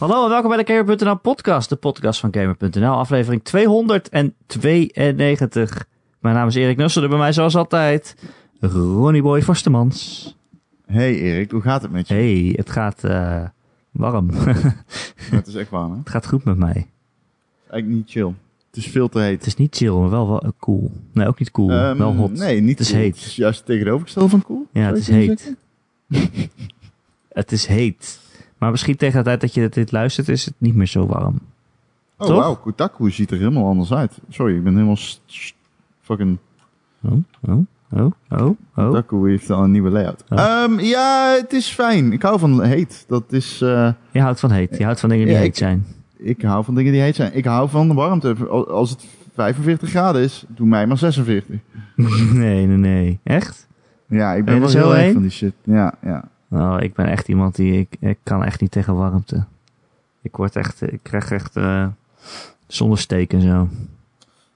Hallo en welkom bij de Gamer.nl podcast, de podcast van Gamer.nl, aflevering 292. Mijn naam is Erik Nussel, bij mij zoals altijd Ronnie Boy Forstemans. Hey Erik, hoe gaat het met je? Hey, het gaat eh, warm. Het is echt warm, hè? het gaat goed met mij. Eigenlijk niet chill. Het is veel te heet. Het is niet chill, maar wel, wel cool. Nee, ook niet cool, Ehm, wel hot. Nee, niet Het is cool. heet. Het is juist het tegenovergestelde van cool. Ja, het is heet. Het is heet. Maar misschien tegen de tijd dat je dit luistert is het niet meer zo warm. Oh, Toch? wauw. Kotaku ziet er helemaal anders uit. Sorry, ik ben helemaal... fucking... Oh, oh, oh, oh, oh. Kotaku heeft al een nieuwe layout. Oh. Ehm, ja, het is fijn. Ik hou van heet. Dat is... eh, Je houdt van heet. Je houdt van dingen die Ja, heet ik- zijn. ik hou van dingen die heet zijn. Ik hou van de warmte. Al- Als het 45 graden is, doe mij maar 46. nee, nee, nee. Echt? Ja, ik Ben wel heel erg van die shit. Ja, ja. Nou, ik ben echt iemand die... Ik, ik kan echt niet tegen warmte. Ik word echt... Ik krijg echt... eh zonnesteek en zo.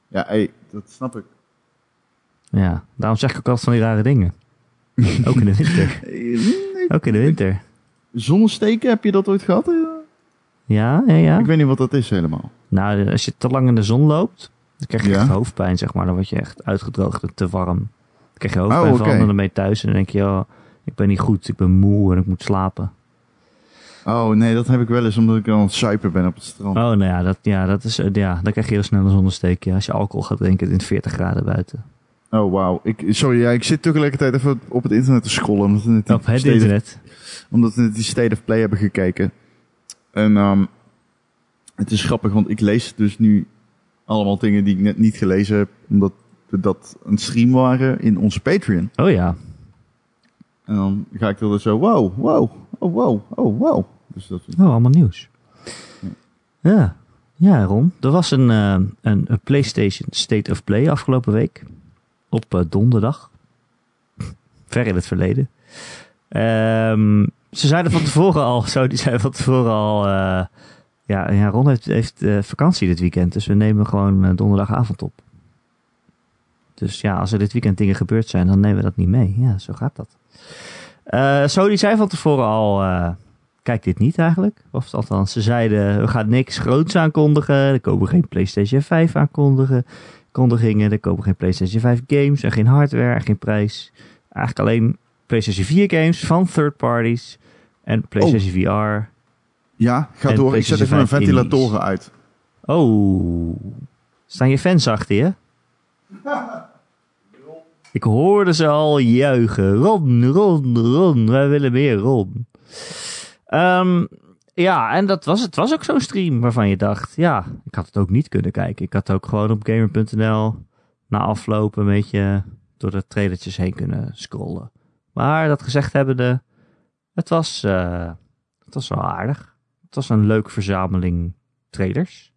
Ja, hey, dat snap ik. Ja, daarom zeg ik ook altijd van die rare dingen. ook in de winter. Ook in de winter. Zonnesteken, heb je dat ooit gehad? Ja, ja, ja. Ik weet niet wat dat is helemaal. Nou, als je te lang in de zon loopt, dan krijg je Ja. echt hoofdpijn, zeg maar. Dan word je echt uitgedroogd en te warm. Dan krijg je hoofdpijn Oh, van oké. en dan ben je thuis en dan denk je, oh, ik ben niet goed, ik ben moe en ik moet slapen. Oh nee, dat heb ik wel eens omdat ik aan het suipen ben op het strand. Oh, nou ja, dat, ja, dat is, eh, ja, dan krijg je heel snel een zonnesteek. Ja, als je alcohol gaat drinken in 40 graden buiten. Oh wauw. Ik, sorry, ja, ik zit tegelijkertijd even op het internet te scrollen. Omdat we net die Op het State of- internet. omdat we net die State of Play hebben gekeken. En ehm, het is grappig, want ik lees dus nu allemaal dingen die ik net niet gelezen heb. Omdat we dat een stream waren in onze Patreon. Oh ja, En dan ga ik er zo, wow, wow, oh wow, oh wow. Dus dat oh, allemaal nieuws. Ja, ja Ron. Er was een, eh, een, een PlayStation State of Play afgelopen week. Op eh, donderdag. Ver in het verleden. Ehm, ze zeiden van tevoren al, zo, die zeiden van tevoren al, eh, ja, ja, Ron heeft, heeft vakantie dit weekend, dus we nemen gewoon donderdagavond op. Dus ja, als er dit weekend dingen gebeurd zijn, dan nemen we dat niet mee. Ja, zo gaat dat. Zo, die zei van tevoren al, eh, kijk dit niet eigenlijk. Of althans, ze zeiden, we gaan niks groots aankondigen. Er komen geen PlayStation 5 aankondigen. Kondigingen, er komen geen PlayStation 5 games en geen hardware en geen prijs. Eigenlijk alleen PlayStation 4 games van third parties en PlayStation VR. Ja, ga door. Ik zet even mijn 5 ventilatoren uit. Oh, staan je fans achter je? Ik hoorde ze al juichen. Ron, Ron, Ron, wij willen meer Ron. Ehm, ja, en dat was, het was ook zo'n stream waarvan je dacht, ja, ik had het ook niet kunnen kijken. Ik had ook gewoon op gamer.nl na afloop een beetje door de trailertjes heen kunnen scrollen. Maar dat gezegd hebbende, het was, eh, het was wel aardig. Het was een leuke verzameling trailers.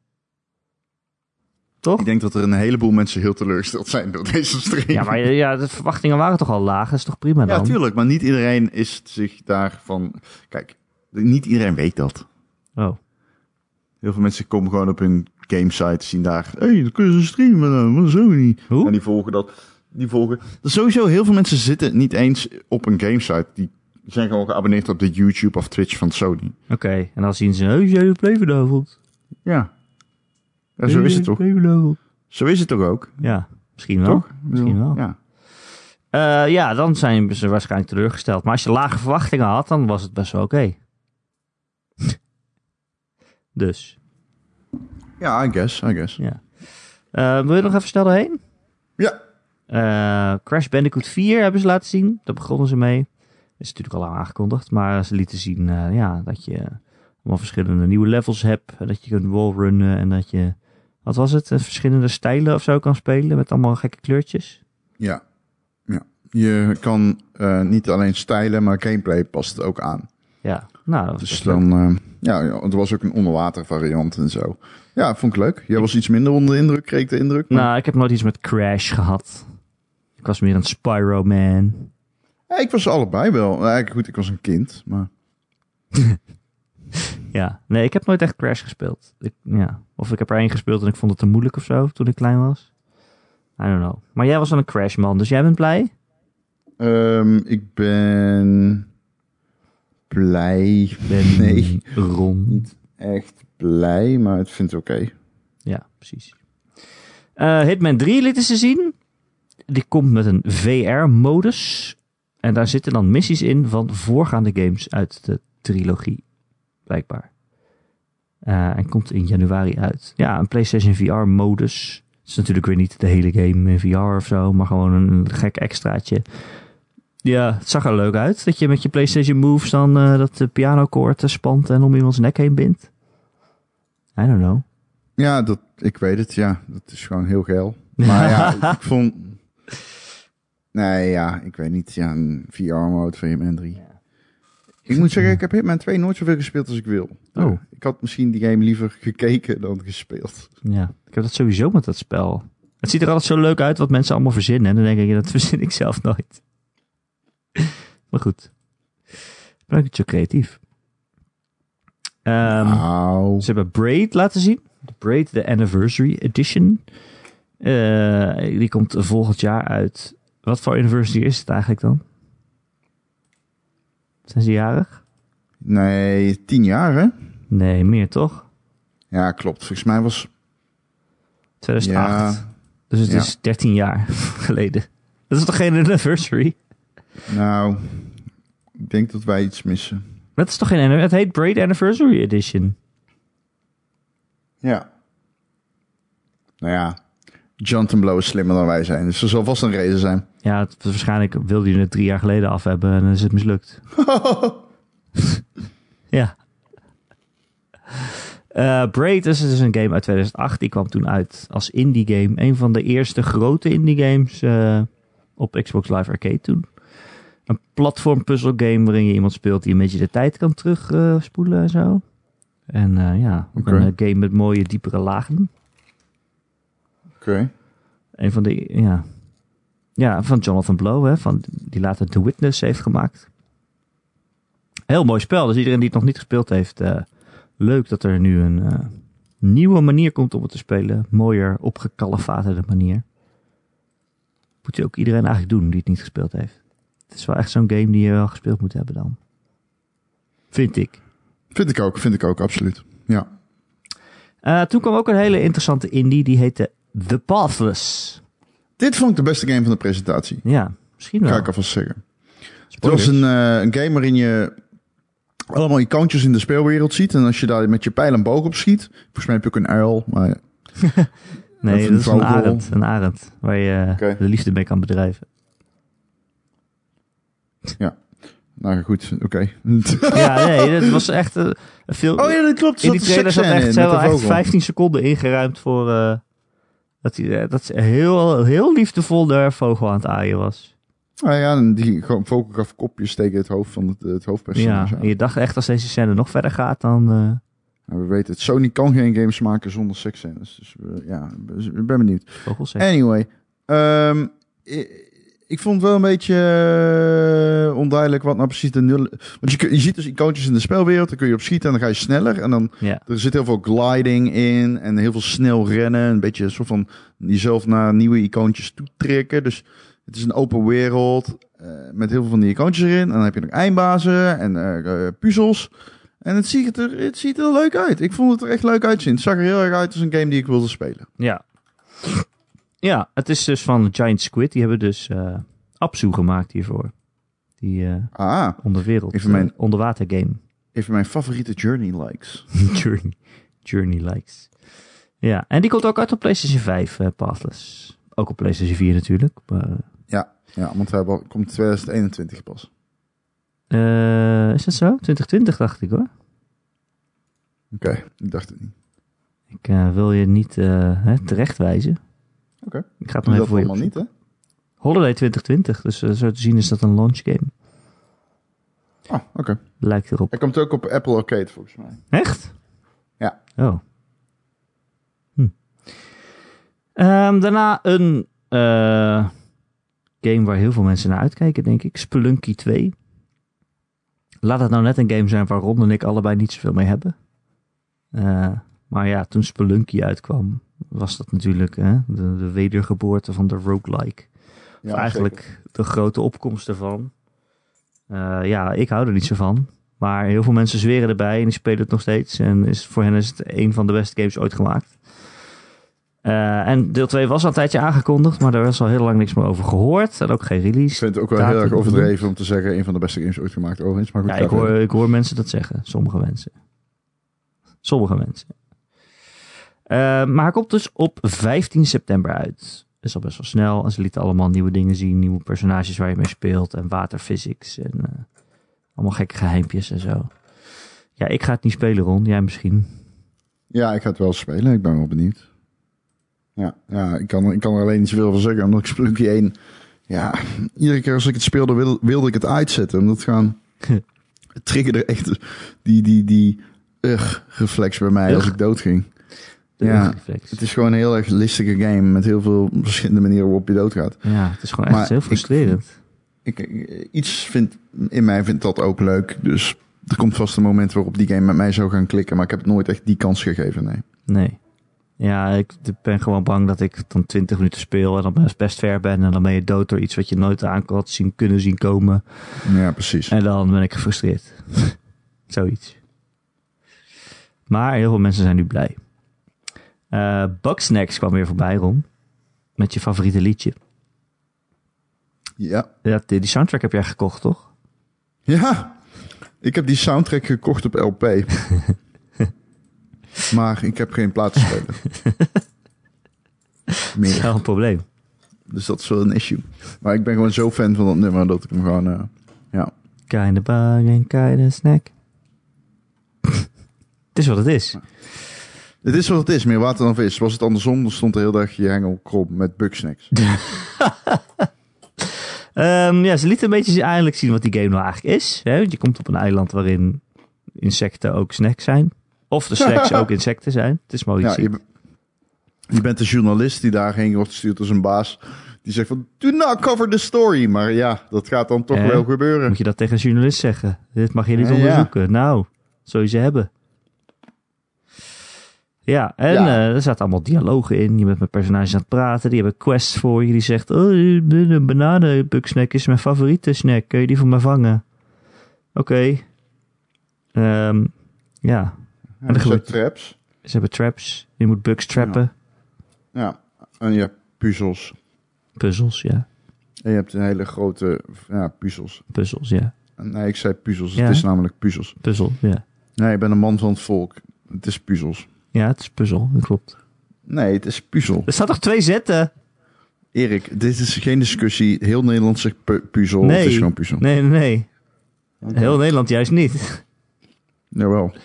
Toch? Ik denk dat er een heleboel mensen heel teleurgesteld zijn door deze stream. Ja, maar ja, de verwachtingen waren toch al laag? Dat is toch prima dan? Ja, tuurlijk. Maar niet iedereen is zich daarvan... Kijk, niet iedereen weet dat. Oh, Heel veel mensen komen gewoon op hun gamesite, zien daar... Hé, hey, dan kun je ze streamen, maar zo niet. Hoe? En die volgen dat. Die volgen... Sowieso, heel veel mensen zitten niet eens op een gamesite. Die zijn gewoon geabonneerd op de YouTube of Twitch van Sony. oké. En dan zien ze, oh, jij play vanavond. Ja. Ja, zo is het toch? Zo is het toch ook? Ja, misschien wel. Toch? Misschien wel. Ja. Eh, ja, dan zijn ze waarschijnlijk teleurgesteld. Maar als je lage verwachtingen had, dan was het best wel oké. dus, Ja, I guess, I guess. ja. Eh, wil je nog even snel doorheen? Ja. Eh, Crash Bandicoot 4 hebben ze laten zien. Daar begonnen ze mee. Is natuurlijk al lang aangekondigd. Maar ze lieten zien ja, dat je allemaal verschillende nieuwe levels hebt. en Dat je kunt wallrunnen en dat je... Wat was het? eh, verschillende stijlen of zo kan spelen met allemaal gekke kleurtjes. Ja. ja. Je kan eh, niet alleen stylen, maar gameplay past ook aan. Ja, nou, Dus dan, eh, ja, er was ook een onderwater variant en zo. Ja, vond ik leuk. Jij was iets minder onder de indruk, kreeg de indruk. maar- Nou, ik heb nooit iets met Crash gehad. Ik was meer een Spyro-man. Ja, ik was allebei wel. Eigenlijk goed, ik was een kind, maar... Ja, nee, ik heb nooit echt Crash gespeeld. Ik, ja. Of ik heb er één gespeeld en ik vond het te moeilijk of zo toen ik klein was. I don't know. Maar jij was wel een Crash-man, dus jij bent blij? Ehm, ik ben blij. Ben Nee. Ron. echt blij, maar het vindt oké. Ja, precies. Eh, Hitman 3 lieten ze zien. Die komt met een VR-modus. En daar zitten dan missies in van voorgaande games uit de trilogie. Blijkbaar. Eh, en komt in januari uit. Ja, een PlayStation VR-modus. Het is natuurlijk weer niet de hele game in VR of zo, maar gewoon een gek extraatje. Ja, het zag er leuk uit. Dat je met je PlayStation Moves dan eh, dat de pianokoord eh, spant en om iemands nek heen bindt. I don't know. Ja, dat, ik weet het, ja. Dat is gewoon heel geil. Maar ja, ik, vond... Nee, ja, ik weet niet. Ja, een VR-mode van Hitman 3. Ik moet zeggen, ik heb Hitman 2 nooit zoveel gespeeld als ik wil. Oh. Ik had misschien die game liever gekeken dan gespeeld. Ja, ik heb dat sowieso met dat spel. Het ziet er altijd zo leuk uit wat mensen allemaal verzinnen. En dan denk ik, dat verzin ik zelf nooit. maar goed. Ik ben ook niet zo creatief. Ehm, nou, Ze hebben Braid laten zien. De Braid, de Anniversary Edition. Eh, die komt volgend jaar uit. Wat voor anniversary is het eigenlijk dan? Zijn ze jarig? nee, tien jaar hè? Nee, meer toch? Ja, klopt. Volgens mij was... 2008. Ja, Dus het Ja. is 13 jaar geleden. Dat is toch geen anniversary? nou, ik denk dat wij iets missen. Dat is toch geen anniversary? Het heet Braid Anniversary Edition. Ja. Nou ja, Jonathan Blow is slimmer dan wij zijn. Dus er zal vast een reden zijn. Ja, het, waarschijnlijk wilde je het drie jaar geleden af hebben en dan is het mislukt. ja. Eh Braid is dus een game uit 2008. Die kwam toen uit als indie game. Een van de eerste grote indie games eh, op Xbox Live Arcade toen. Een platform puzzle game waarin je iemand speelt die een beetje de tijd kan terugspoelen en zo. En eh, ja, een game met mooie diepere lagen. Een van de, ja. Ja, van Jonathan Blow, hè, van, die later The Witness heeft gemaakt. Heel mooi spel, dus iedereen die het nog niet gespeeld heeft, eh, leuk dat er nu een eh, nieuwe manier komt om het te spelen. Mooier, opgekalefaterde manier. Moet je ook iedereen eigenlijk doen die het niet gespeeld heeft. Het is wel echt zo'n game die je wel gespeeld moet hebben dan. Vind ik. Vind ik ook, vind ik ook, absoluut. Ja. Eh, toen kwam ook een hele interessante indie, die heette The Pathless. Dit vond ik de beste game van de presentatie. Ja, misschien wel. Ga ik alvast zeggen. Het Spoilers. was een, eh, een game waarin je allemaal icoontjes in de speelwereld ziet. En als je daar met je pijl en boog op schiet. Volgens mij heb je ook een uil. Maar Nee, dat een is een arend. Een arend. Waar je de liefde mee kan bedrijven. nou goed, oké. Ja, nee, dat was echt een veel... Oh ja, dat klopt. in die trailer zat echt, in, echt vogel. 15 seconden ingeruimd voor... eh, dat, hij, eh, dat ze heel, heel liefdevol de vogel aan het aaien was. Ah ja, en die gewoon vogel gaf kopjes tegen het hoofd van het, het Ja, hoofdpersonage. en je dacht echt als deze scène nog verder gaat, dan... eh, Nou, we weten het. Sony kan geen games maken zonder seksscènes. Dus ja, ik ben benieuwd. vogels zeggen. Anyway, ehm, ik, ik vond het wel een beetje eh, onduidelijk wat nou precies de nul... Want je, je ziet dus icoontjes in de spelwereld, dan kun je op schieten en dan ga je sneller. En dan Ja, er zit heel veel gliding in en heel veel snel rennen. Een beetje een soort van jezelf naar nieuwe icoontjes toe trekken. Dus het is een open wereld eh, met heel veel van die icoontjes erin. En dan heb je nog eindbazen en eh, eh, puzzels. En het ziet er, het ziet er leuk uit. Ik vond het er echt leuk uitzien. Het zag er heel erg uit als een game die ik wilde spelen. ja. Ja, het is dus van Giant Squid. Die hebben dus eh Absu gemaakt hiervoor. Die eh Ah, onderwereld, Even mijn- eh, onderwater game. een van mijn favoriete Journey likes. Journey. Journey likes. Ja, en die komt ook uit op PlayStation 5, eh Pathless. Ook op PlayStation 4 natuurlijk. Maar, Ja, want hij komt 2021 pas. is dat zo? 2020 dacht ik hoor. Oké, ik dacht het niet. Ik wil je niet eh hè, terechtwijzen. Oké. Ik ga het nog even voor je niet, hè? Holiday 2020, dus eh, zo te zien is dat een launch game. Ah, oké. Lijkt erop. Hij komt ook op Apple Arcade, volgens mij. Echt? Ja. Oh. Hm. Ehm, daarna een eh, game waar heel veel mensen naar uitkijken, denk ik. Spelunky 2. Laat het nou net een game zijn waar Ron en ik allebei niet zoveel mee hebben. Eh, maar ja, toen Spelunky uitkwam, was dat natuurlijk hè, de, de wedergeboorte van de roguelike. Ja, eigenlijk de grote opkomst ervan. Eh, ja, ik hou er niet zo van. Maar heel veel mensen zweren erbij en die spelen het nog steeds. En is, voor hen is het een van de beste games ooit gemaakt. Eh, en deel 2 was al een tijdje aangekondigd, maar daar was al heel lang niks meer over gehoord. En ook geen Ik release. vind het ook wel heel erg overdreven om te zeggen... een van de beste games ooit gemaakt overigens. Maar goed, Ja, ik hoor, ik hoor mensen dat zeggen. Sommige mensen. Sommige mensen. Eh, maar hij komt dus op 15 september uit. Is al best wel snel. En ze lieten allemaal nieuwe dingen zien. Nieuwe personages waar je mee speelt. En waterphysics. En eh, allemaal gekke geheimpjes en zo. Ja, ik ga het niet spelen, Ron. Jij misschien. Ja, ik ga het wel spelen. Ik ben wel benieuwd. Ja, ja ik, kan, ik kan er alleen niet zoveel van zeggen. Omdat ik Spelunky 1... Ja, iedere keer als ik het speelde wil, wilde ik het uitzetten. Omdat. Het triggerde echt die, die, die ugh-reflex bij mij als Ugh. ik doodging. De Ja. Het is gewoon een heel erg listige game met heel veel verschillende manieren waarop je doodgaat. Ja, het is gewoon echt heel frustrerend. Ik, ik- iets vindt, in mij vindt dat ook leuk. Dus er komt vast een moment waarop die game met mij zou gaan klikken. Maar ik heb het nooit echt die kans gegeven, nee. Nee. Ja, ik ben gewoon bang dat ik dan 20 minuten speel en dan best, best ver ben. En dan ben je dood door iets wat je nooit aan had zien, kunnen zien komen. Ja, precies. En dan ben ik gefrustreerd. Zoiets. Maar heel veel mensen zijn nu blij. Eh Bugsnax kwam weer voorbij, Ron. Met je favoriete liedje. Ja. Ja, die, die soundtrack heb jij gekocht, toch? Ja, ik heb die soundtrack gekocht op LP. maar ik heb geen platenspeler. Dat is Meer. wel een probleem. Dus dat is wel een issue. Maar ik ben gewoon zo fan van dat nummer dat ik hem gewoon... eh, ja. Kinda bug en kinda snack. het is wat het is. Het is wat het is, meer water dan vis. Was het andersom, dan stond de hele dag je hengel krom met bugsnacks. Ehm, ja, ze lieten een beetje eindelijk zien wat die game nou eigenlijk is. Hè? Je komt op een eiland waarin insecten ook snacks zijn. Of de snacks ook insecten zijn. Het is iets. Ja, je, je bent de journalist die daarheen wordt gestuurd als een baas. Die zegt van, do not cover the story. Maar ja, dat gaat dan toch wel gebeuren. Moet je dat tegen een journalist zeggen? Dit mag je niet ja. onderzoeken. Nou, zul je ze hebben. Ja, en Ja. eh, er zaten allemaal dialogen in. Je bent met personages aan het praten. Die hebben quests voor je. Die zegt, oh, een bananenbugsnack is mijn favoriete snack. Kun je die voor me vangen? Oké. Ehm, ja, er zijn gebeurt- traps. ze hebben traps. Je moet bugs trappen. Ja, en je hebt puzzels. Puzzels, ja. En je hebt een hele grote ja, puzzels. Puzzels, ja. Nee, ik zei puzzels. Ja. Het is namelijk puzzels. Puzzel, ja. Nee, ik ben een man van het volk. Het is puzzels. Ja, het is puzzel, dat klopt. Nee, het is puzzel. Er staat toch twee zetten? Erik, dit is geen discussie. Heel Nederland zegt pu- puzzel. Nee. Het is gewoon puzzel. Nee, nee, nee. Heel Nederland juist niet. Jawel.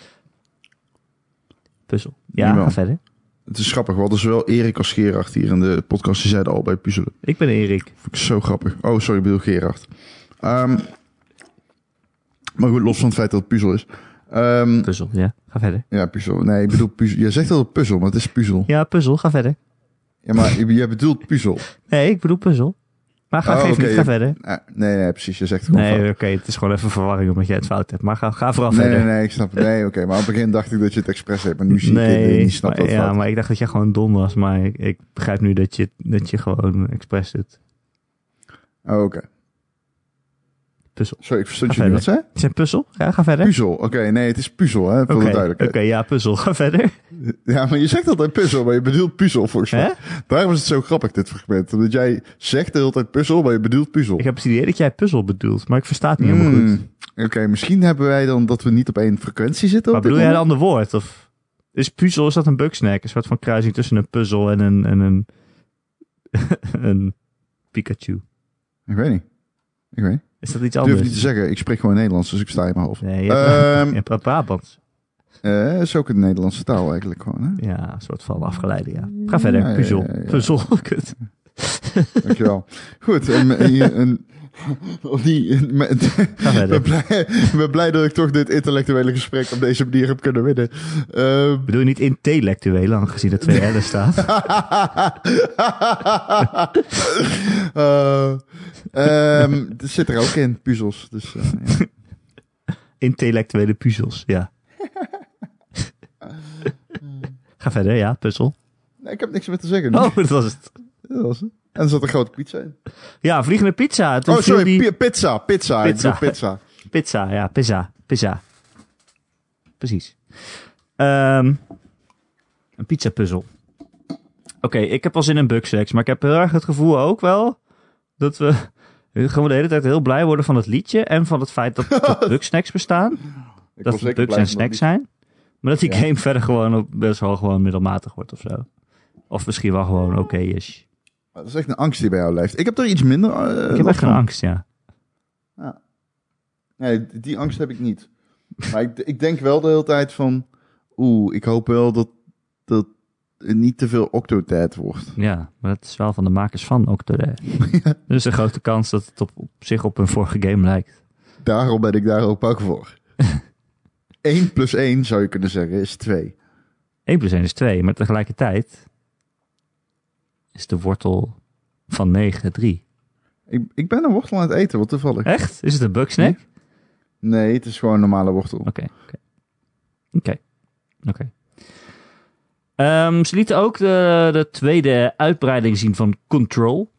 Puzzel. Ja, Jawel. ga verder. Het is grappig. We hadden zowel Erik als Gerard hier in de podcast. Die zeiden al bij puzzelen. Ik ben Erik. Vond ik zo grappig. Oh, sorry, ik bedoel Gerard. Ehm, maar goed, los van het feit dat het puzzel is. Ehm, Puzzel, ja. Ga verder. ja, puzzel. Nee, ik bedoel puzzel. Jij zegt wel puzzel, maar het is puzzel. Ja, puzzel. Ga verder. Ja, maar jij bedoelt puzzel. Nee, ik bedoel puzzel. Maar ga Oh, oké, niet. Ga je- verder. Ah, nee, nee, precies. Je zegt het gewoon Nee, oké. het is gewoon even verwarring omdat jij het fout hebt. Maar ga, ga vooral Nee, verder. nee, nee, ik snap het. Nee, oké. maar op het begin dacht ik dat je het expres hebt. Maar nu zie ik Nee, dat je niet snapt maar, dat het ja, fout maar ik dacht dat jij gewoon dom was. Maar ik, ik begrijp nu dat je, dat je gewoon expres doet. Oh, oké. Puzzel. Sorry, ik verstond je niet wat zei? Het is een puzzel. Ja, ga verder. Puzzel. Oké, nee, het is puzzel, hè, voor Oké, duidelijkheid. oké, ja, puzzel. Ga verder. Ja, maar je zegt altijd puzzel, maar je bedoelt puzzel volgens mij. Daarom is het zo grappig, dit fragment. Omdat jij zegt de hele tijd puzzel, maar je bedoelt puzzel. Ik heb het idee dat jij puzzel bedoelt, maar ik versta het niet helemaal Hmm, goed. Oké, misschien hebben wij dan dat we niet op één frequentie zitten. Maar bedoel jij een ander woord? Of is puzzel, is dat een bugsnack? Een soort van kruising tussen een puzzel en een, en een, een Pikachu. Ik weet niet. Ik weet niet. Is dat iets Ik anders? durf niet te zeggen. Ik spreek gewoon Nederlands, dus ik sta in mijn hoofd. Nee, je hebt, Ehm, je hebt Brabants. eh, is ook een Nederlandse taal eigenlijk gewoon, hè? Ja, een soort van afgeleide, ja. Ga verder, Ja, puzzel. ja, ja. Puzzel, kut. Dankjewel. Goed, een, die, met, ben blij, ben blij dat ik toch dit intellectuele gesprek op deze manier heb kunnen winnen. Ehm, Bedoel je niet intellectueel, aangezien er twee L'en staat? Eh, ehm, het zit er ook in, puzzels. Dus, eh, ja. Intellectuele puzzels, ja. Ga verder, ja, puzzel. Nee, ik heb niks meer te zeggen. Oh, dat was het. Dat was het. En er zat een grote pizza in. Ja, vliegende pizza. Toen Oh, sorry, die- pi- pizza, pizza. Ik Pizza. pizza. Pizza, ja, pizza. Pizza. Precies. Ehm, een pizza puzzel. Oké, ik heb al zin in Bugsnacks, maar ik heb heel erg het gevoel ook wel dat we gewoon de hele tijd heel blij worden van het liedje en van het feit dat, dat Bugsnacks bestaan. Ik dat het bugs en snacks zijn. Maar dat die Ja. game verder gewoon best wel gewoon middelmatig wordt of zo. Of misschien wel gewoon oké is. Dat is echt een angst die bij jou leeft. Ik heb er iets minder eh, ik heb echt een angst, ja. Nee, die angst heb ik niet. Maar ik, ik denk wel de hele tijd van... Oeh, ik hoop wel dat, dat het niet te veel Octodad wordt. Ja, maar dat is wel van de makers van Octodad. Dus een grote kans dat het op, op zich op een vorige game lijkt. Daarom ben ik daar ook bang voor. 1 plus 1 zou je kunnen zeggen is 2. 1 plus 1 is 2, maar tegelijkertijd is de wortel van 9 3. Ik, ik ben een wortel aan het eten, wat toevallig. Echt? Is het een bugsnack? Nee, het is gewoon een normale wortel. Oké, oké. Oké. Ehm, ze lieten ook de, de tweede uitbreiding zien van Control.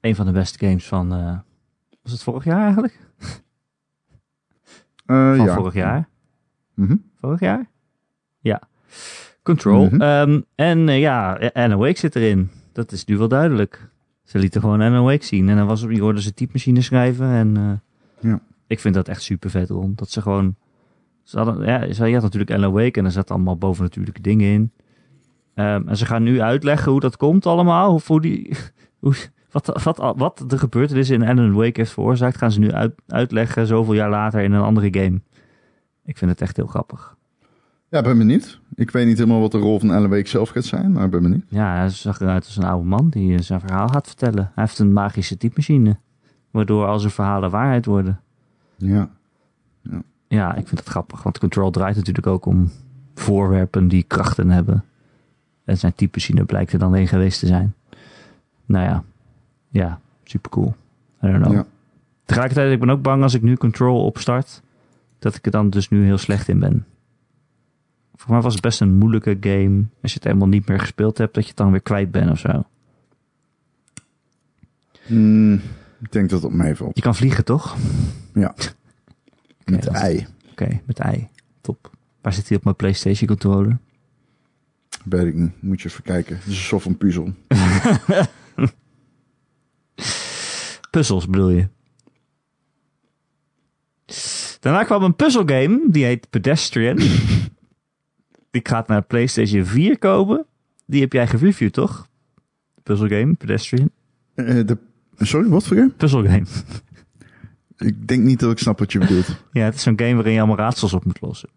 Een van de beste games van... eh, was het vorig jaar eigenlijk? Eh, Van ja. vorig jaar? Mhm. Vorig jaar? Ja. Control. Ehm, en eh, ja, Alan Wake zit erin. Dat is nu wel duidelijk. Ze lieten gewoon Alan Wake zien. En dan was je hoorde ze typemachine schrijven. En eh, Ja. ik vind dat echt super vet, Ron. Dat ze gewoon... Ze hadden, ja, ze, je had natuurlijk Alan Wake en er zaten allemaal bovennatuurlijke dingen in. Ehm, en ze gaan nu uitleggen hoe dat komt allemaal. Of hoe die... Hoe, wat, wat, wat de gebeurtenissen in Alan Wake heeft veroorzaakt, gaan ze nu uit, uitleggen zoveel jaar later in een andere game. Ik vind het echt heel grappig. Ja, ik ben benieuwd. Ik weet niet helemaal wat de rol van Ellen Week zelf gaat zijn, maar ik ben benieuwd. Ja, hij zag eruit als een oude man die eh, zijn verhaal gaat vertellen. Hij heeft een magische typemachine, waardoor al zijn verhalen waarheid worden. Ja. Ja, ik vind het grappig, want Control draait natuurlijk ook om voorwerpen die krachten hebben. En zijn typemachine blijkt er dan een geweest te zijn. Nou ja, ja, super cool. I don't know. Ja. Tegelijkertijd, ik ben ook bang als ik nu Control opstart, dat ik er dan dus nu heel slecht in ben. Voor mij was het best een moeilijke game. Als je het helemaal niet meer gespeeld hebt, dat je het dan weer kwijt bent of zo. Hmm, ik denk dat het op meevalt. Je kan vliegen, toch? Ja. Met ei. Oké, met ei. Top. Waar zit hij op mijn PlayStation controller? Weet ik niet. Moet je even kijken. Het is een soort van puzzel. Puzzels bedoel je? Daarna kwam een puzzelgame, die heet Pedestrian. die gaat naar PlayStation 4 komen. Die heb jij gereviewd, toch? Puzzelgame, Pedestrian. Eh, de, sorry, wat voor game? Puzzelgame. Ik denk niet dat ik snap wat je bedoelt. Ja, het is zo'n game waarin je allemaal raadsels op moet lossen.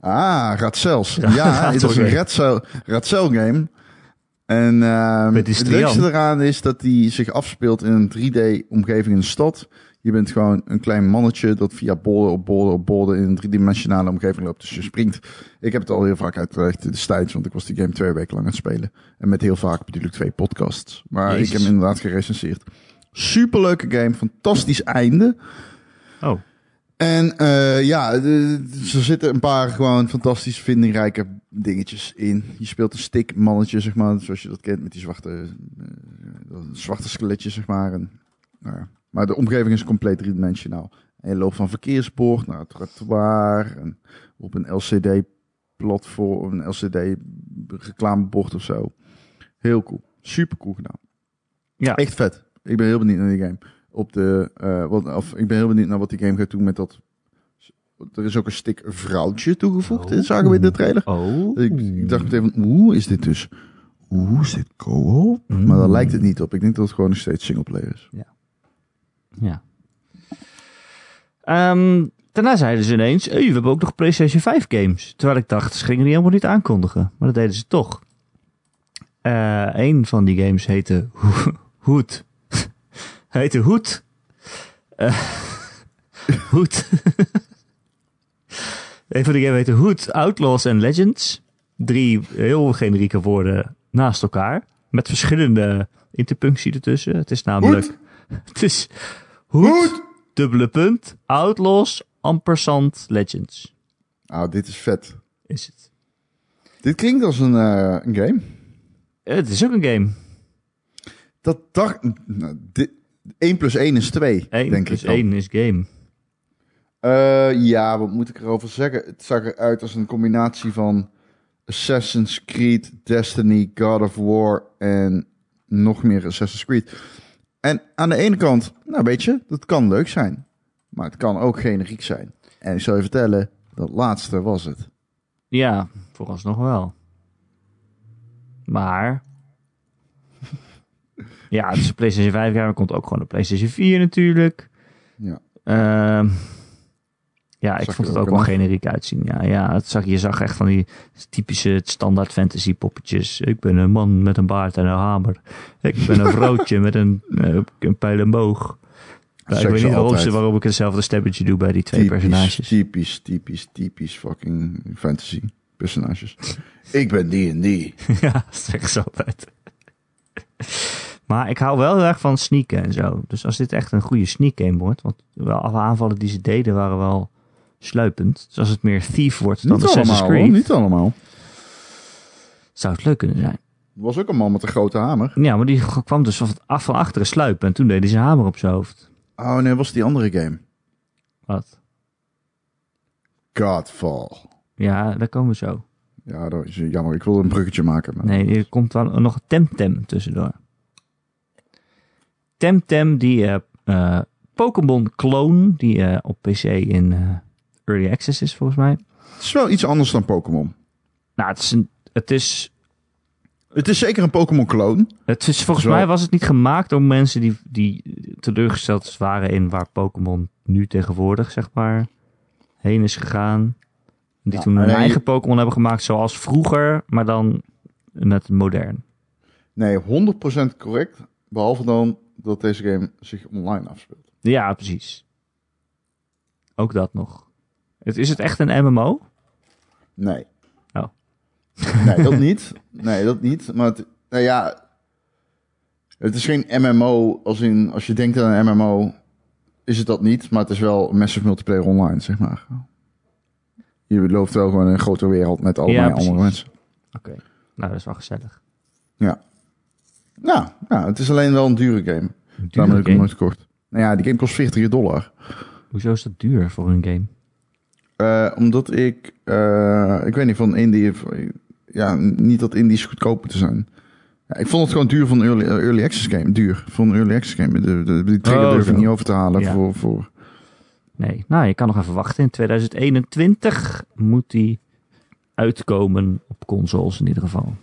Ah, Raadsels. Ja, Ja, het is een Raadsel Raadsel, game. En die het leukste eraan is dat die zich afspeelt in een 3D-omgeving in een stad. Je bent gewoon een klein mannetje dat via borden op borden op borden in een driedimensionale omgeving loopt. Dus je springt. Ik heb het al heel vaak uitgelegd destijds, want ik was die game twee weken lang aan het spelen. En met heel vaak bedoel ik twee podcasts. Maar Jezus. ik heb hem inderdaad gerecenseerd. Superleuke game, fantastisch einde. Oh, En eh, ja, er zitten een paar gewoon fantastisch vindingrijke dingetjes in. Je speelt een stickmannetje, zeg maar, zoals je dat kent, met die zwarte, eh, zwarte skeletje, zeg maar. En, nou ja. Maar de omgeving is compleet driedimensionaal. En je loopt van verkeersbord naar het trottoir en op een LCD-platform, een LCD-reclamebord of zo. Heel cool. Super cool gedaan. ja. Echt vet. Ik ben heel benieuwd naar die game. Op de, eh, wat, of, ik ben heel benieuwd naar wat die game gaat doen met dat. Er is ook een stick vrouwtje toegevoegd. Dit zagen we in de trailer. Oh. Ik, ik dacht meteen van, oeh, is dit dus... Oeh, is dit co-op? Mm. Maar daar lijkt het niet op. Ik denk dat het gewoon nog steeds singleplayer is. Ja. Ehm, daarna zeiden ze ineens, hey, we hebben ook nog PlayStation 5 games. Terwijl ik dacht, ze gingen die helemaal niet aankondigen. Maar dat deden ze toch. Eh een van die games heette Ho- Hood. heette Hood. Eh, Hood. een van die games heette Hood, Outlaws and Legends. Drie heel generieke woorden naast elkaar. Met verschillende interpunctie ertussen. Het is namelijk... Het is Hood, dubbele punt, Outlaws, ampersand, Legends. Ah, dit is vet. Is het. Dit klinkt als een, eh, een game. Het is ook een game. Dat dacht... Nou, dit, 1 plus 1 is 2, 1 denk plus ik dan. 1 is game. Eh, ja, wat moet ik erover zeggen? Het zag eruit als een combinatie van Assassin's Creed, Destiny, God of War en nog meer Assassin's Creed. En aan de ene kant, nou weet je, dat kan leuk zijn. Maar het kan ook generiek zijn. En ik zal je vertellen, dat laatste was het. Ja, vooralsnog wel. Maar... ja, het is een PlayStation 5 jaar, er komt ook gewoon een PlayStation 4 natuurlijk. Ja. Ehm, ja, ik vond het ook wel generiek uitzien. Ja, ja het zag, je zag echt van die typische standaard fantasy poppetjes. Ik ben een man met een baard en een hamer. Ik ben een vrouwtje met een, eh, een pijl en boog. Ik Zeg weet niet waarom, ze, waarom ik hetzelfde stemmetje doe bij die twee personages. Typisch, typisch, typisch fucking fantasy personages. ik ben die en die. ja, dat zeggen ze altijd. maar ik hou wel heel erg van sneaken en zo. Dus als dit echt een goede sneak game wordt, want wel alle aanvallen die ze deden waren wel sluipend. Dus als het meer Thief wordt dan Niet Assassin's allemaal, hoor, Creed, niet allemaal. zou het leuk kunnen zijn. Er was ook een man met een grote hamer. Ja, maar die kwam dus af van achteren sluipen en toen deed hij zijn hamer op zijn hoofd. Oh nee, was die andere game. Wat? Godfall. Ja, daar komen we zo. Ja, dat is jammer. Ik wilde een bruggetje maken. Maar... Nee, er komt wel nog Temtem tussendoor. Temtem, die eh, eh, Pokémon clone, die eh, op PC in Early Access is volgens mij. Het is wel iets anders dan Pokémon. Nou, het is, een, het is, Het is zeker een Pokémon-kloon. het is volgens mij was het niet gemaakt door mensen die, die teleurgesteld waren in waar Pokémon nu tegenwoordig, zeg maar, heen is gegaan. Die Ja, toen nee, eigen Pokémon hebben gemaakt zoals vroeger, maar dan net modern. Nee, 100% correct. Behalve dan dat deze game zich online afspeelt. Ja, precies. Ook dat nog. Het, is het echt een MMO? Nee. Oh. Nee, dat niet. Nee, dat niet. Maar het, nou ja, het is geen MMO als in, als je denkt aan een MMO, is het dat niet. Maar het is wel massive multiplayer online, zeg maar. Je loopt wel gewoon in een grote wereld met allemaal Ja, andere mensen. Oké. Nou, dat is wel gezellig. Ja. Nou, ja, het is alleen wel een dure game. Een Daarom heb ik hem nooit gekocht. Nou ja, die game kost 40 dollar. Hoezo is dat duur voor een game? Eh, omdat ik, eh, ik weet niet, van indie, ja, niet dat indies goedkoop moeten zijn. Ja, ik vond het gewoon duur van early, eh, early access game. Duur van early access game. De, de, die trigger Oh, durf ik niet over te halen Ja. voor, voor... Nee. Nou, je kan nog even wachten. In 2021 moet die uitkomen op consoles in ieder geval.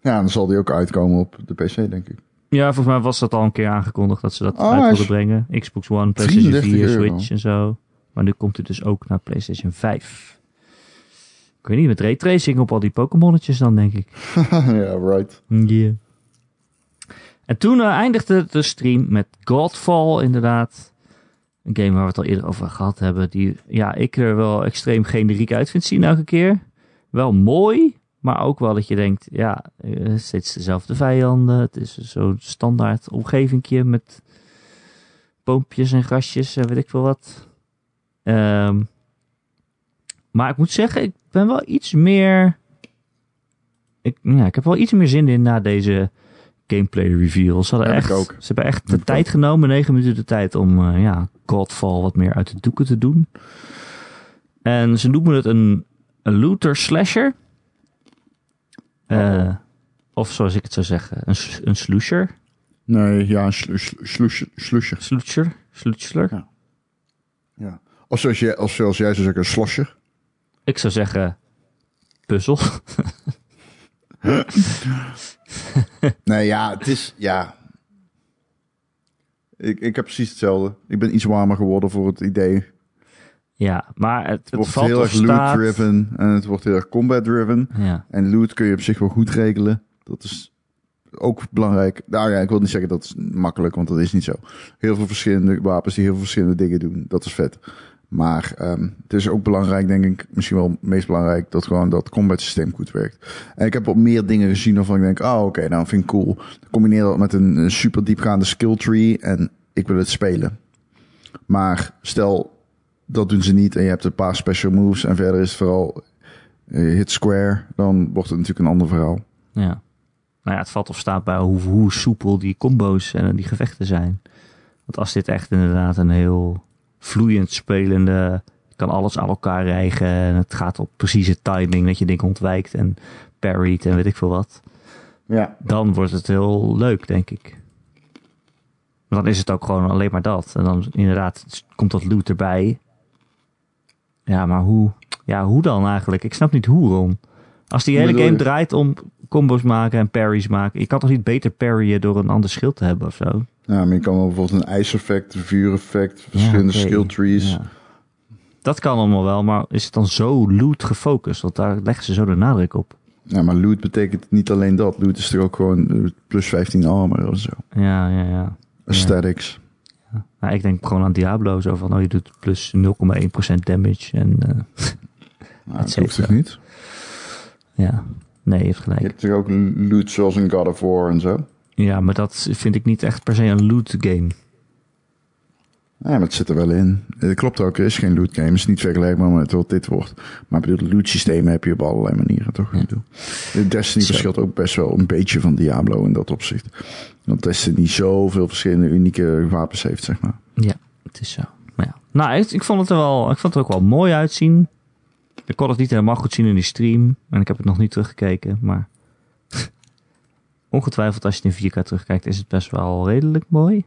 Ja, dan zal die ook uitkomen op de PC, denk ik. Ja, volgens mij was dat al een keer aangekondigd dat ze dat Oh, uit wilden brengen. Xbox One, PlayStation 4, 33 euro. Switch en zo. Maar nu komt het dus ook naar PlayStation 5. Ik weet niet, met raytracing op al die Pokémonnetjes dan, denk ik. ja, right. Yeah. En toen eh, eindigde de stream met Godfall, inderdaad. Een game waar we het al eerder over gehad hebben. Die ja, ik er wel extreem generiek uit vind zien elke keer. Wel mooi, maar ook wel dat je denkt... Ja, eh, steeds dezelfde vijanden. Het is zo'n standaard omgevingje met boompjes en grasjes en weet ik veel wat. Ehm, maar ik moet zeggen, ik ben wel iets meer... Ik, ja, ik heb wel iets meer zin in na deze gameplay reveal. Ze, hadden echt, ook. ze hebben echt de tijd ook. genomen, negen minuten de tijd om eh, ja, Godfall wat meer uit de doeken te doen. En ze noemen het een, een looter slasher. Eh, of zoals ik het zou zeggen, een, een slusher. Nee, ja, een slu- slu- slusje- slusje. Slutscher? Slutsler? Ja. Ja. Of zoals, jij, of zoals jij zou zeggen, een slosje. Ik zou zeggen puzzel. Nee, ja, het is, ja. Ik, ik heb precies hetzelfde. Ik ben iets warmer geworden voor het idee. ja, maar het, Het het wordt valt heel erg staat... loot-driven en het wordt heel erg combat-driven. Ja. En loot kun je op zich wel goed regelen. Dat is ook belangrijk. Nou ja, ik wil niet zeggen dat is makkelijk, want dat is niet zo. Heel veel verschillende wapens die heel veel verschillende dingen doen. Dat is vet. Maar ehm, het is ook belangrijk, denk ik, misschien wel het meest belangrijk, dat gewoon dat combat systeem goed werkt. En ik heb op meer dingen gezien waarvan ik denk, oh oké, nou vind ik cool. Combineer dat met een, een super diepgaande skill tree en ik wil het spelen. Maar stel, dat doen ze niet en je hebt een paar special moves en verder is het vooral eh, hit square, dan wordt het natuurlijk een ander verhaal. Ja. Nou ja, het valt of staat bij hoe, hoe soepel die combo's en die gevechten zijn. Want als dit echt inderdaad een heel vloeiend spelende kan alles aan elkaar rijgen. En het gaat op precieze timing dat je dingen ontwijkt en parried en weet ik veel wat. Ja. Dan wordt het heel leuk, denk ik. Maar dan is het ook gewoon alleen maar dat. En dan inderdaad komt dat loot erbij. Ja, maar hoe, ja, hoe dan eigenlijk? Ik snap niet hoe, Ron. Als die hele game draait om combos maken en parries maken. Je kan toch niet beter parryen door een ander schild te hebben of zo? Ja, maar je kan wel bijvoorbeeld een ijseffect, een vuureffect, verschillende Ja, skill trees. Ja. Dat kan allemaal wel, maar is het dan zo loot gefocust? Want daar leggen ze zo de nadruk op. Ja, maar loot betekent niet alleen dat. Loot is toch ook gewoon eh, plus 15 armor of zo. Ja, ja, ja. Aesthetics. Nou, ik denk gewoon aan Diablo. Zo van, oh, je doet plus 0,1% damage. En Nou, Het dat hoeft toch niet? ja, nee, je hebt Je gelijk. hebt toch ook loot zoals in God of War en zo? Ja, maar dat vind ik niet echt per se een loot game. Ja, maar het zit er wel in. Het klopt ook, er is geen loot game. Het is niet vergelijkbaar met wat dit wordt. Maar ik bedoel, loot systemen heb je op allerlei manieren, toch? De Destiny Zo. verschilt ook best wel een beetje van Diablo in dat opzicht. Want Destiny zoveel verschillende unieke wapens heeft, zeg maar. Ja, het is zo. Maar ja. Nou, ik, ik vond het er wel, ik vond het er ook wel mooi uitzien. Ik kon het niet helemaal goed zien in die stream. En ik heb het nog niet teruggekeken, maar... Ongetwijfeld als je het in 4K terugkijkt, is het best wel redelijk mooi.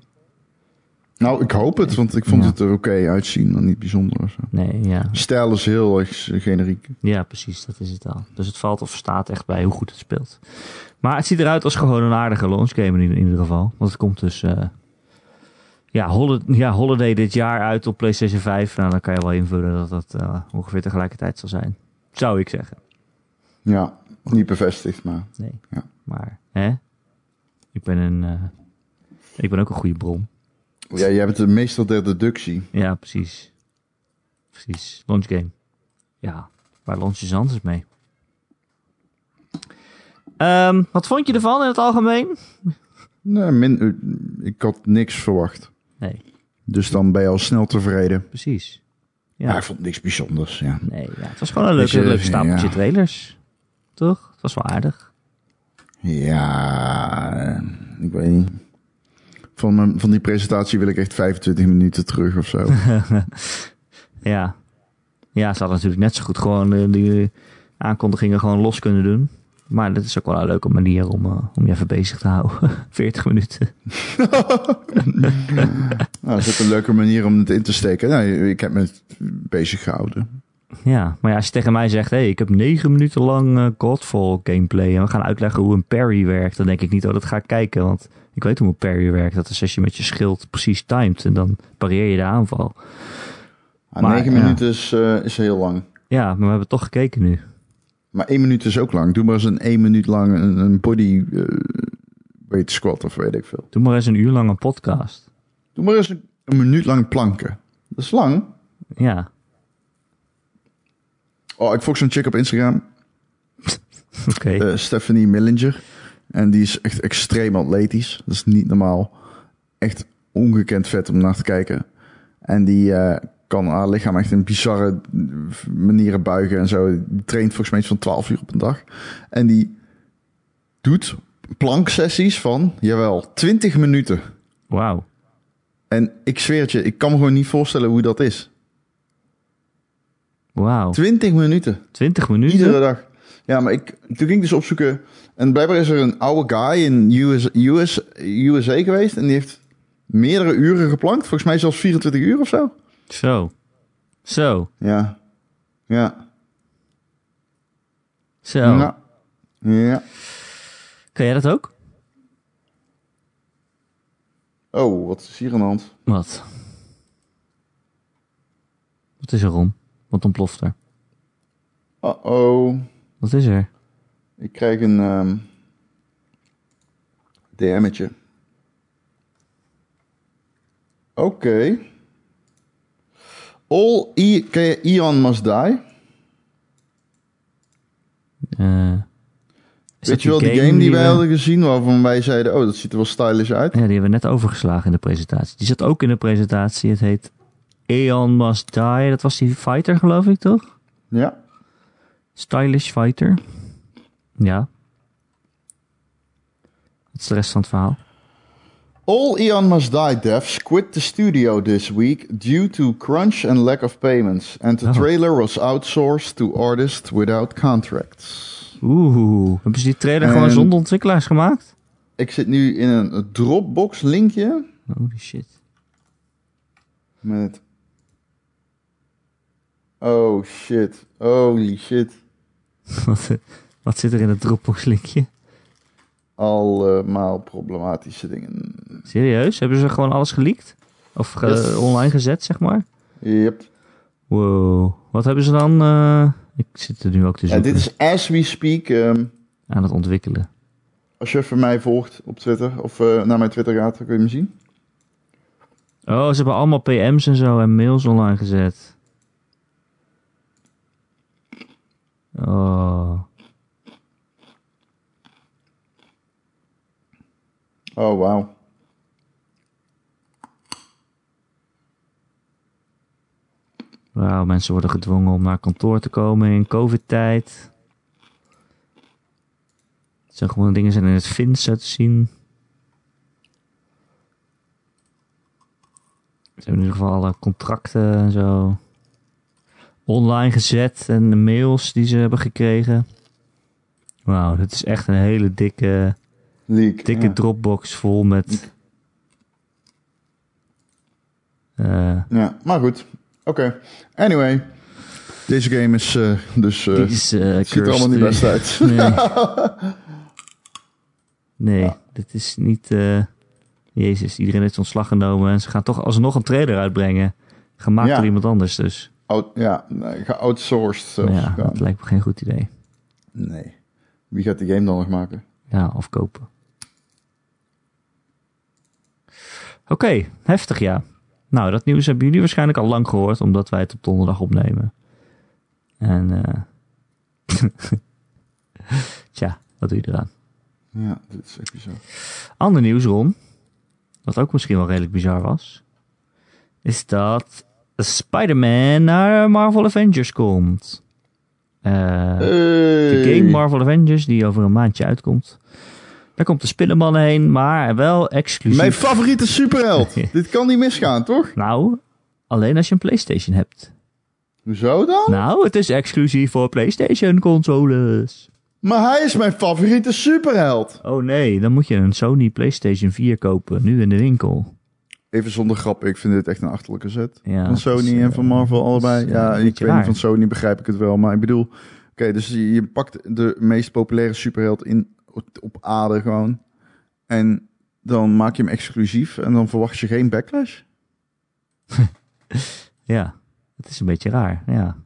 Nou, ik hoop het, want ik vond Ja. het er oké uitzien, maar niet bijzonder of zo. Nee, ja. Stijl is heel erg generiek. Ja, precies, dat is het al. Dus het valt of staat echt bij hoe goed het speelt. Maar het ziet eruit als gewoon een aardige launchgame in, in ieder geval. Want het komt dus eh, ja, holiday, ja, holiday dit jaar uit op PlayStation 5. Nou, dan kan je wel invullen dat dat eh, ongeveer tegelijkertijd zal zijn. Zou ik zeggen. Ja, niet bevestigd, maar... Nee. Ja. Maar, hè? Ik ben een... eh, ik ben ook een goede bron. Ja, jij bent de meester der deductie. Ja, precies. Precies. Launchgame. Ja, waar launch je anders mee? Ehm, wat vond je ervan in het algemeen? Nee, min, ik had niks verwacht. Nee, Dus dan ben je al snel tevreden. precies. Ja, Ja, ik vond niks bijzonders, ja. nee, ja, het was gewoon een leuke, leuke stapeltje ja. trailers. Toch? Het was wel aardig. Ja, ik weet niet. Van, mijn- van die presentatie wil ik echt 25 minuten terug of zo. Ja. Ja, ze hadden natuurlijk net zo goed gewoon eh, die aankondigingen gewoon los kunnen doen. Maar dat is ook wel een leuke manier om, eh, om je even bezig te houden. 40 minuten. nou, dat is ook een leuke manier om het in te steken. Nou, ik heb me bezig gehouden. Ja, maar ja, als je tegen mij zegt, hey, ik heb negen minuten lang eh, Godfall gameplay en we gaan uitleggen hoe een parry werkt, dan denk ik niet, oh, dat ga ik kijken, want ik weet hoe een parry werkt. Dat is als je met je schild precies timed en dan pareer je de aanval. Ah, Maar, 9 ja. minuten is, eh, is heel lang. Ja, maar we hebben toch gekeken nu. Maar 1 minuut is ook lang. Doe maar eens een 1 minuut lang een, een body eh, weight squat of weet ik veel. Doe maar eens een uur lang een podcast. Doe maar eens een, een minuut lang planken. Dat is lang. Ja, Oh, ik volg zo'n chick op Instagram. oké. eh, Stephanie Millinger. En die is echt extreem atletisch. Dat is niet normaal. Echt ongekend vet om naar te kijken. En die eh, kan haar lichaam echt in bizarre manieren buigen en zo. Die traint volgens mij iets van 12 uur op een dag. En die doet planksessies van, jawel, 20 minuten. Wauw. En ik zweer het je, ik kan me gewoon niet voorstellen hoe dat is. Wauw. 20 minuten. 20 minuten? Iedere dag. Ja, maar ik, toen ging ik dus opzoeken. En blijkbaar is er een oude guy in US, US, USA geweest. En die heeft meerdere uren geplankt. Volgens mij zelfs 24 uur of zo. Zo. Zo. Ja. Ja. Zo. Ja. ja. Kan jij dat ook? Oh, wat is hier aan de hand? Wat? Wat is er, Ron? Wat ontploft er? Uh-oh. Wat is er? Ik krijg een ehm DM'tje. Oké. All e Ion Must Die? Is Weet dat je wel, die game, die wij we- hadden gezien, waarvan wij zeiden, oh, dat ziet er wel stylish uit. Ja, die hebben we net overgeslagen in de presentatie. Die zat ook in de presentatie. Het heet Aeon Must Die. Dat was die fighter, geloof ik, toch? Ja. Stylish fighter. Ja. Wat is de rest van het verhaal? All Eon Must Die devs quit the studio this week due to crunch and lack of payments. And the Oh. trailer was outsourced to artists without contracts. Oeh, hebben ze die trailer gewoon zonder ontwikkelaars gemaakt? Ik zit nu in een Dropbox linkje Holy shit. met... Oh shit. Holy shit. wat, wat zit er in het Dropbox linkje? Allemaal problematische dingen. Serieus? Hebben ze gewoon alles geleakt? Of ge- Yes. online gezet, zeg maar? Yep. Wow. Wat hebben ze dan? eh, ik zit er nu ook te Ja, zoeken. dit is as we speak. ehm, Aan het ontwikkelen. als je even mij volgt op Twitter of eh, naar mijn Twitter gaat, dan kun je hem zien. Oh, ze hebben allemaal PM's en zo en mails online gezet. Oh. Oh, wauw. Wauw, mensen worden gedwongen om naar kantoor te komen in covid-tijd. Het zijn gewoon dingen zijn in het Fins te zien. Ze hebben in ieder geval alle contracten en zo online gezet en de mails die ze hebben gekregen. Wauw, dit is echt een hele dikke, Leak. dikke ja. Dropbox vol met... eh, Ja, maar goed. Oké. Anyway. Deze game is eh, dus... die is, eh, ziet er allemaal niet best uit. Nee. nee, dit is niet... Jezus, iedereen heeft ontslag genomen en ze gaan toch alsnog een trailer uitbrengen. Gemaakt Ja. door iemand anders dus. Out, ja, nee, geoutsourced zelfs. ja, Ja. dat lijkt me geen goed idee. Nee. Wie gaat die game dan nog maken? Ja, of kopen. Oké, heftig ja. Nou, dat nieuws hebben jullie waarschijnlijk al lang gehoord, omdat wij het op donderdag opnemen. En, eh tja, wat doe je eraan? Ja, dit is echt bizar. Ander nieuws, Ron, wat ook misschien wel redelijk bizar was, is dat Spider-Man naar Marvel Avengers komt. Eh, de Hey. game Marvel Avengers, die over een maandje uitkomt. Daar komt de Spinnenman heen, maar wel exclusief. Mijn favoriete superheld. Dit kan niet misgaan, toch? Nou, alleen als je een PlayStation hebt. Hoezo dan? Nou, het is exclusief voor PlayStation consoles. Maar hij is mijn favoriete superheld. Oh nee, dan moet je een Sony PlayStation 4 kopen, nu in de winkel. Even zonder grap, ik vind dit echt een achterlijke zet. Ja, van Sony is, en eh, van Marvel allebei. is, Ja, ik weet niet van Sony begrijp ik het wel. Maar ik bedoel, oké, dus je, je pakt de meest populaire superheld in, op aarde gewoon. En dan maak je hem exclusief en dan verwacht je geen backlash. Ja, het is een beetje raar, ja.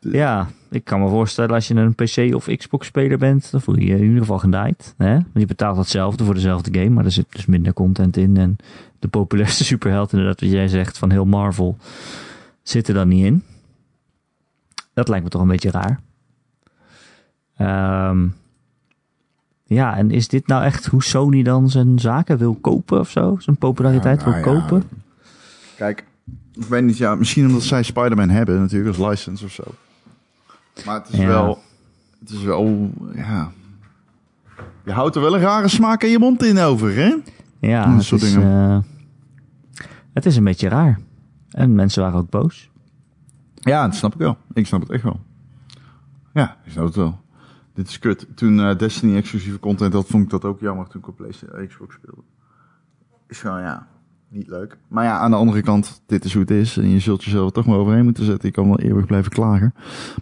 Ja, ik kan me voorstellen als je een PC of Xbox speler bent, dan voel je je in ieder geval genaaid. Hè? Want je betaalt hetzelfde voor dezelfde game, maar er zit dus minder content in. En de populairste superheld, inderdaad wat jij zegt, van heel Marvel, zit er dan niet in. Dat lijkt me toch een beetje raar. Ehm, ja, en is dit nou echt hoe Sony dan zijn zaken wil kopen of zo? Zijn populariteit Ja, wil nou ja. kopen? Kijk, ik weet niet, ja, misschien omdat zij Spider-Man hebben natuurlijk als license of zo. Maar het is Ja. wel, het is wel, ja... Je houdt er wel een rare smaak in je mond in over, hè? Ja, Dat het is, dingen. eh, het is een beetje raar. En mensen waren ook boos. Ja, dat snap ik wel. Ik snap het echt wel. Ja, ik snap het wel. Dit is kut. Toen eh, Destiny exclusieve content had, vond ik dat ook jammer toen ik op PlayStation Xbox speelde. Is gewoon, ja, niet leuk. Maar ja, aan de andere kant, dit is hoe het is. En je zult jezelf toch maar overheen moeten zetten. Je kan wel eeuwig blijven klagen.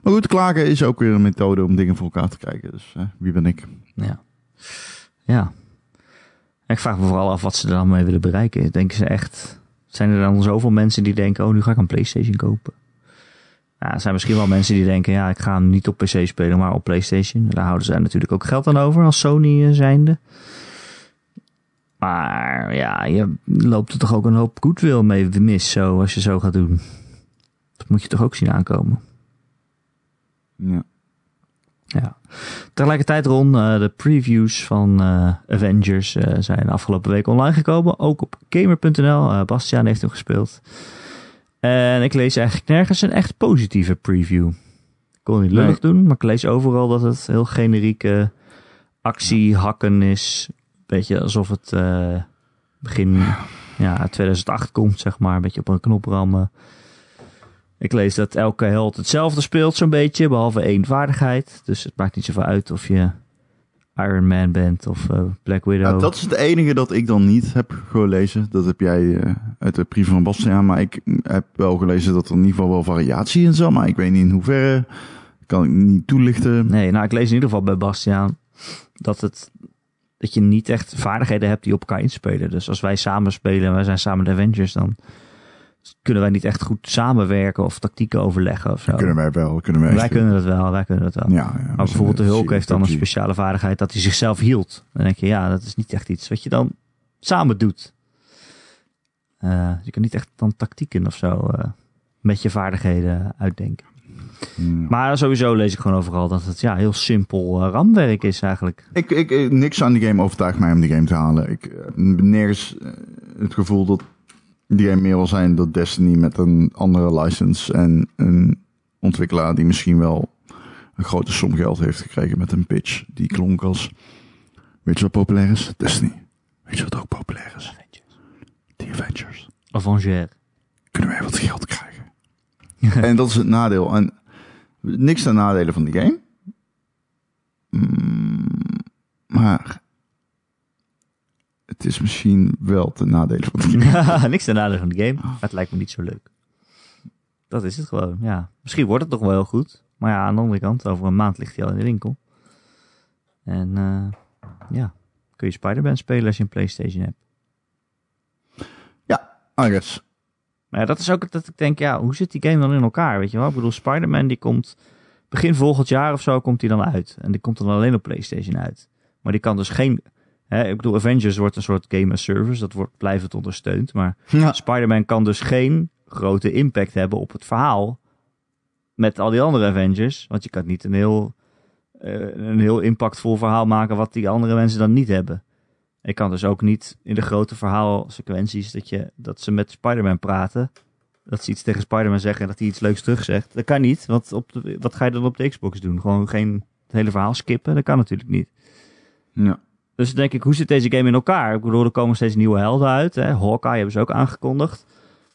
Maar goed, klagen is ook weer een methode om dingen voor elkaar te krijgen. Dus eh, wie ben ik? Ja. Ja. Ik vraag me vooral af wat ze er dan mee willen bereiken. Denken ze echt... Zijn er dan zoveel mensen die denken... Oh, nu ga ik een Playstation kopen? Ja, er zijn misschien wel mensen die denken... Ja, ik ga niet op PC spelen, maar op Playstation. Daar houden ze natuurlijk ook geld aan over als Sony eh, zijnde. Maar ja, je loopt er toch ook een hoop goodwill mee mis zo, als je zo gaat doen. Dat moet je toch ook zien aankomen. Ja. Ja. Tegelijkertijd, Ron, eh, de previews van eh, Avengers eh, zijn afgelopen week online gekomen. Ook op gamer.nl. Bastiaan heeft hem gespeeld. En ik lees eigenlijk nergens een echt positieve preview. Ik kon niet lullig doen, maar ik lees overal dat het heel generieke actie, hakken is. Beetje alsof het... eh, begin ja, 2008 komt, zeg maar. Een beetje op een knop rammen. Ik lees dat elke held hetzelfde speelt zo'n beetje, behalve één vaardigheid. Dus het maakt niet zoveel uit of je Iron Man bent of uh, Black Widow. Ja, dat is het enige dat ik dan niet heb gelezen. Dat heb jij uh, uit de brief van Bastiaan. Maar ik heb wel gelezen dat er in ieder geval wel variatie in zat. Maar ik weet niet in hoeverre. Kan ik niet toelichten. Nee, nou ik lees in ieder geval bij Bastiaan dat het dat je niet echt vaardigheden hebt die op elkaar inspelen. Dus als wij samen spelen en wij zijn samen de Avengers, dan kunnen wij niet echt goed samenwerken of tactieken overleggen of zo. Kunnen wij wel. Kunnen wij, wij kunnen dat wel, wij kunnen dat wel. Ja, ja, maar bijvoorbeeld de Hulk heeft dan een speciale vaardigheid dat hij zichzelf hield. Dan denk je, ja, dat is niet echt iets wat je dan samen doet. Uh, je kan niet echt dan tactieken of zo uh, met je vaardigheden uitdenken. Hmm. Maar sowieso lees ik gewoon overal dat het ja, heel simpel uh, ramwerk is eigenlijk. Ik, ik, niks aan die game overtuigt mij om die game te halen. Ik heb nergens het gevoel dat die game meer wil zijn dan Destiny met een andere license en een ontwikkelaar die misschien wel een grote som geld heeft gekregen met een pitch die klonk als weet je wat populair is? Destiny. Weet je wat ook populair is? Avengers. The Avengers. Avengers. Kunnen wij wat geld krijgen? en dat is het nadeel. En niks ten nadelen van die game. Mm, maar het is misschien wel ten nadele van de game. Niks ten nadele van de game. Maar het lijkt me niet zo leuk. Dat is het gewoon, ja. Misschien wordt het toch wel heel goed. Maar ja, aan de andere kant, over een maand ligt hij al in de winkel. En uh, ja, kun je Spider-Man spelen als je een Playstation hebt. Ja, I guess. Maar ja, dat is ook dat ik denk, ja, hoe zit die game dan in elkaar, weet je wel? Ik bedoel, Spider-Man die komt begin volgend jaar of zo komt hij dan uit. En die komt dan alleen op Playstation uit. Maar die kan dus geen Hè, ik bedoel, Avengers wordt een soort game as service. Dat wordt blijvend ondersteund. Maar ja. Spider-Man kan dus geen grote impact hebben op het verhaal. Met al die andere Avengers. Want je kan niet een heel, uh, een heel impactvol verhaal maken. wat die andere mensen dan niet hebben. Ik kan dus ook niet in de grote verhaalsequenties. dat, je, dat ze met Spider-Man praten. Dat ze iets tegen Spider-Man zeggen en dat hij iets leuks terugzegt. Dat kan niet. Want op de, wat ga je dan op de Xbox doen? Gewoon geen het hele verhaal skippen? Dat kan natuurlijk niet. Ja. Dus denk ik, hoe zit deze game in elkaar? Ik bedoel, er komen steeds nieuwe helden uit. Hè? Hawkeye hebben ze ook aangekondigd.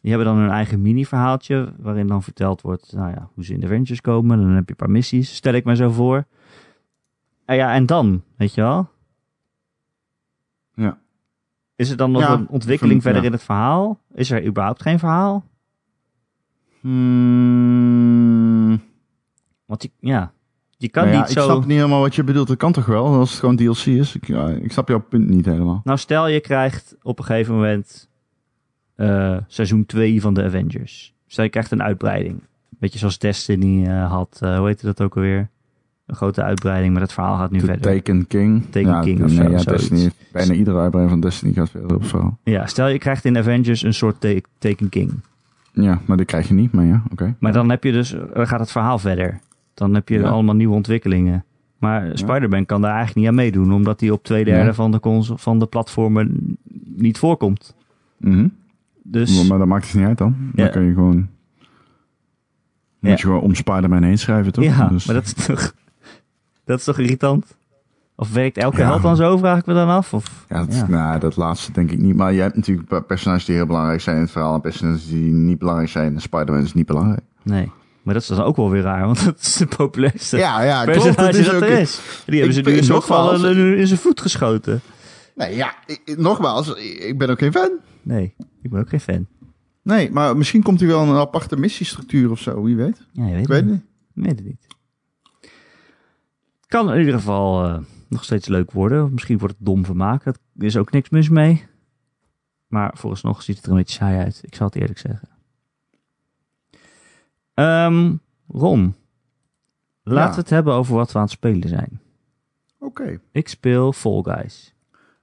Die hebben dan hun eigen mini-verhaaltje, waarin dan verteld wordt nou ja, hoe ze in de Avengers komen. Dan heb je een paar missies, stel ik me zo voor. En ja, en dan, weet je wel? Ja. Is er dan nog een ontwikkeling verder in het verhaal? Is er überhaupt geen verhaal? Hmm. Want die, ja, je kan nou niet ik zo... snap niet helemaal wat je bedoelt. Dat kan toch wel, als het gewoon DLC is? Ik, ja, ik snap jouw punt niet helemaal. Nou, stel je krijgt op een gegeven moment uh, seizoen 2 van de Avengers. Stel je krijgt een uitbreiding. Beetje zoals Destiny uh, had. Uh, hoe heette dat ook alweer? Een grote uitbreiding, maar het verhaal gaat nu The verder. Taken King. Taken ja, King of nee, zo. Ja, Destiny, bijna iedere uitbreiding van Destiny gaat verder of zo. Ja, stel je krijgt in Avengers een soort Taken King. Ja, maar die krijg je niet, maar ja, oké. Maar dan heb je dus, gaat het verhaal verder. Dan heb je allemaal nieuwe ontwikkelingen. Maar. Spider-Man kan daar eigenlijk niet aan meedoen, omdat hij op twee derde van, de van de platformen niet voorkomt. Mm dus, maar dat maakt het niet uit dan. Dan kun je gewoon. Moet je gewoon om Spider-Man heen schrijven, toch? Ja, dus. maar dat is toch. Dat is toch irritant? Of werkt elke held dan zo, vraag ik me dan af? Of, ja, dat, Nou, dat laatste denk ik niet. Maar je hebt natuurlijk personages die heel belangrijk zijn in het verhaal en personages die niet belangrijk zijn. En Spider-Man is niet belangrijk. Nee. Maar dat is dan ook wel weer raar, want dat is de populairste ja, ja, klopt, dat, is ook, er is. Die hebben ze nu in, nogmaals, in zijn voet geschoten. Nee, ja, ik, nogmaals, ik ben ook geen fan. Nee, ik ben ook geen fan. Nee, maar misschien komt hij wel een aparte missiestructuur of zo, wie weet. Ja, je weet ik weet het niet. Ik weet het niet. Kan in ieder geval uh, nog steeds leuk worden. Misschien wordt het dom vermaak. Er is ook niks mis mee. Maar vooralsnog ziet het er een beetje saai uit. Ik zal het eerlijk zeggen. Um, Ron, laten we het hebben over wat we aan het spelen zijn. Oké. Ik speel Fall Guys.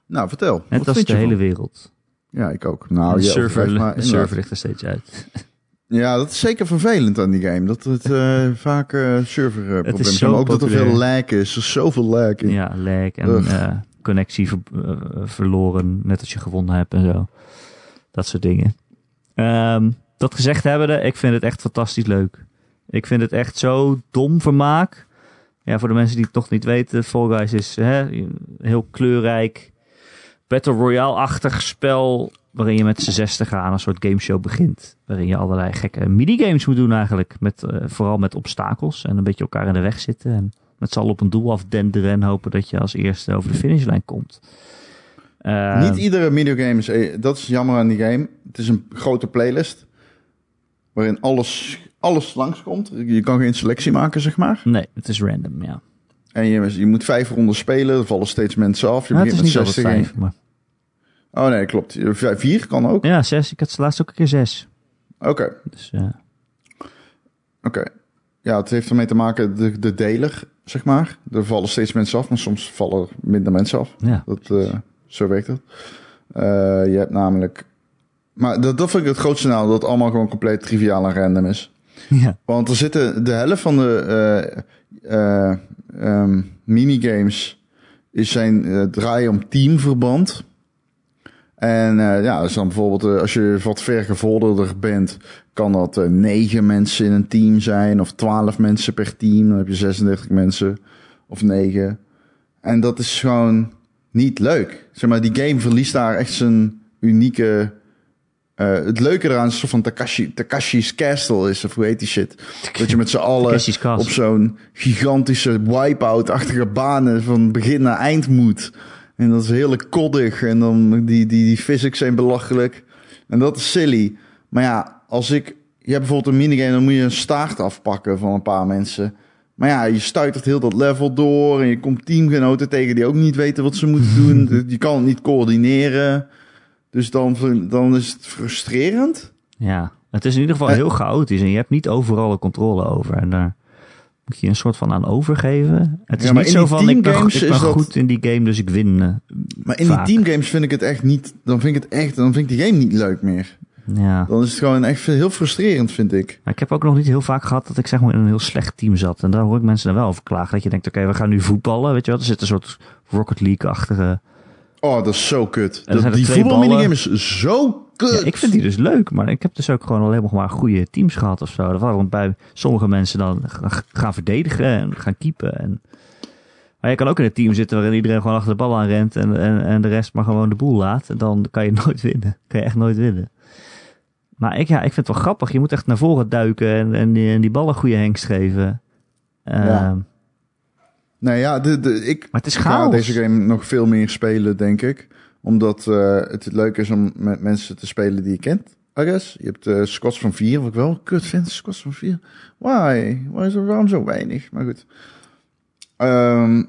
Nou, vertel. Net als de hele wereld. Ja, ik ook. Nou, de server, maar, de server ligt er steeds uit. Ja, dat is zeker vervelend aan die game. Dat het uh, vaak uh, serverproblemen uh, zijn. Ook dat er veel lag is. Er is zoveel lag in. Ja, lag en connectie ver, verloren. Net als je gewonnen hebt en zo. Dat soort dingen. Um, dat gezegd hebbende, ik vind het echt fantastisch leuk. Ik vind het echt zo dom vermaak. Ja, voor de mensen die het toch niet weten, Fall Guys is hè, heel kleurrijk. Battle Royale-achtig spel waarin je met z'n zestig aan een soort gameshow begint. Waarin je allerlei gekke minigames moet doen eigenlijk. Met, eh, vooral met obstakels en een beetje elkaar in de weg zitten. En met z'n allen op een doel afdenderen en hopen dat je als eerste over de finishlijn komt. Uh, Niet iedere minigame is... eh, Dat is jammer aan die game. Het is een grote playlist. Waarin alles, alles langskomt. Je kan geen selectie maken, zeg maar. Nee, het is random, ja. En je, je moet vijf ronden spelen. Er vallen steeds mensen af. Je Nou, het is begint niet met altijd 60. vijf, maar... Oh nee, klopt. Vijf- Vier kan ook. Ja, zes. Ik had laatst ook een keer zes. Oké. Dus, eh, Oké. Ja, het heeft ermee te maken, de, de deler, zeg maar. Er vallen steeds mensen af, maar soms vallen er minder mensen af. ja. Dat, eh, zo werkt het. Eh, je hebt namelijk... Maar dat, dat vind ik het grootste nadeel, dat het allemaal gewoon compleet triviaal en random is. ja. Want er zitten de helft van de eh, eh, ehm, minigames is zijn eh, draaien om teamverband. En eh, ja, dus dan bijvoorbeeld eh, als je wat vergevorderder bent, kan dat eh, negen mensen in een team zijn of twaalf mensen per team. Dan heb je 36 mensen of negen. En dat is gewoon niet leuk. Zeg maar, die game verliest daar echt zijn unieke. het leuke eraan is een soort van Takashi, Takashi's Castle is, of hoe heet die shit? Dat je met z'n allen op zo'n gigantische wipeout-achtige banen van begin naar eind moet. En dat is heerlijk koddig. En dan die, die, die physics zijn belachelijk. En dat is silly. Maar ja, als ik... Je hebt bijvoorbeeld een minigame, dan moet je een staart afpakken van een paar mensen. Maar ja, je stuitert heel dat level door. En je komt teamgenoten tegen die ook niet weten wat ze moeten doen. Je kan het niet coördineren. Dus dan, dan is het frustrerend. ja. Het is in ieder geval Eh. heel chaotisch en je hebt niet overal de controle over. En daar moet je een soort van aan overgeven. Het is Ja, niet zo van, ik ben, ik ben is dat- goed in die game, dus ik win. eh, Maar in vaak. die teamgames vind ik het echt niet... Dan vind ik het echt... Dan vind ik die game niet leuk meer. Ja. Dan is het gewoon echt heel frustrerend, vind ik. Maar ik heb ook nog niet heel vaak gehad dat ik zeg maar in een heel slecht team zat. En daar hoor ik mensen dan wel over klagen. Dat je denkt, oké, we gaan nu voetballen. Weet je wel, er zit een soort Rocket League-achtige... Oh, dat is zo kut. En Dat, die voetbalminigame is zo kut. Ja, ik vind die dus leuk, maar ik heb dus ook gewoon alleen maar goede teams gehad of zo. Dat waren bij sommige mensen dan gaan verdedigen en gaan keepen. En... Maar je kan ook in een team zitten waarin iedereen gewoon achter de bal aan rent en, en, en de rest maar gewoon de boel laat. En dan kan je nooit winnen. Kan je echt nooit winnen. Maar ik, ja, ik vind het wel grappig. Je moet echt naar voren duiken en, en, die, en die bal een goede hengst geven. Ehm, Ja. Nou ja, de, de, ik Maar het is ga deze game nog veel meer spelen, denk ik. Omdat eh, het leuk is om met mensen te spelen die je kent. I guess. Je hebt eh Squads van 4, wat ik wel kut vind. Squads van 4. Why? Why is er waarom zo weinig? Maar goed. Ehm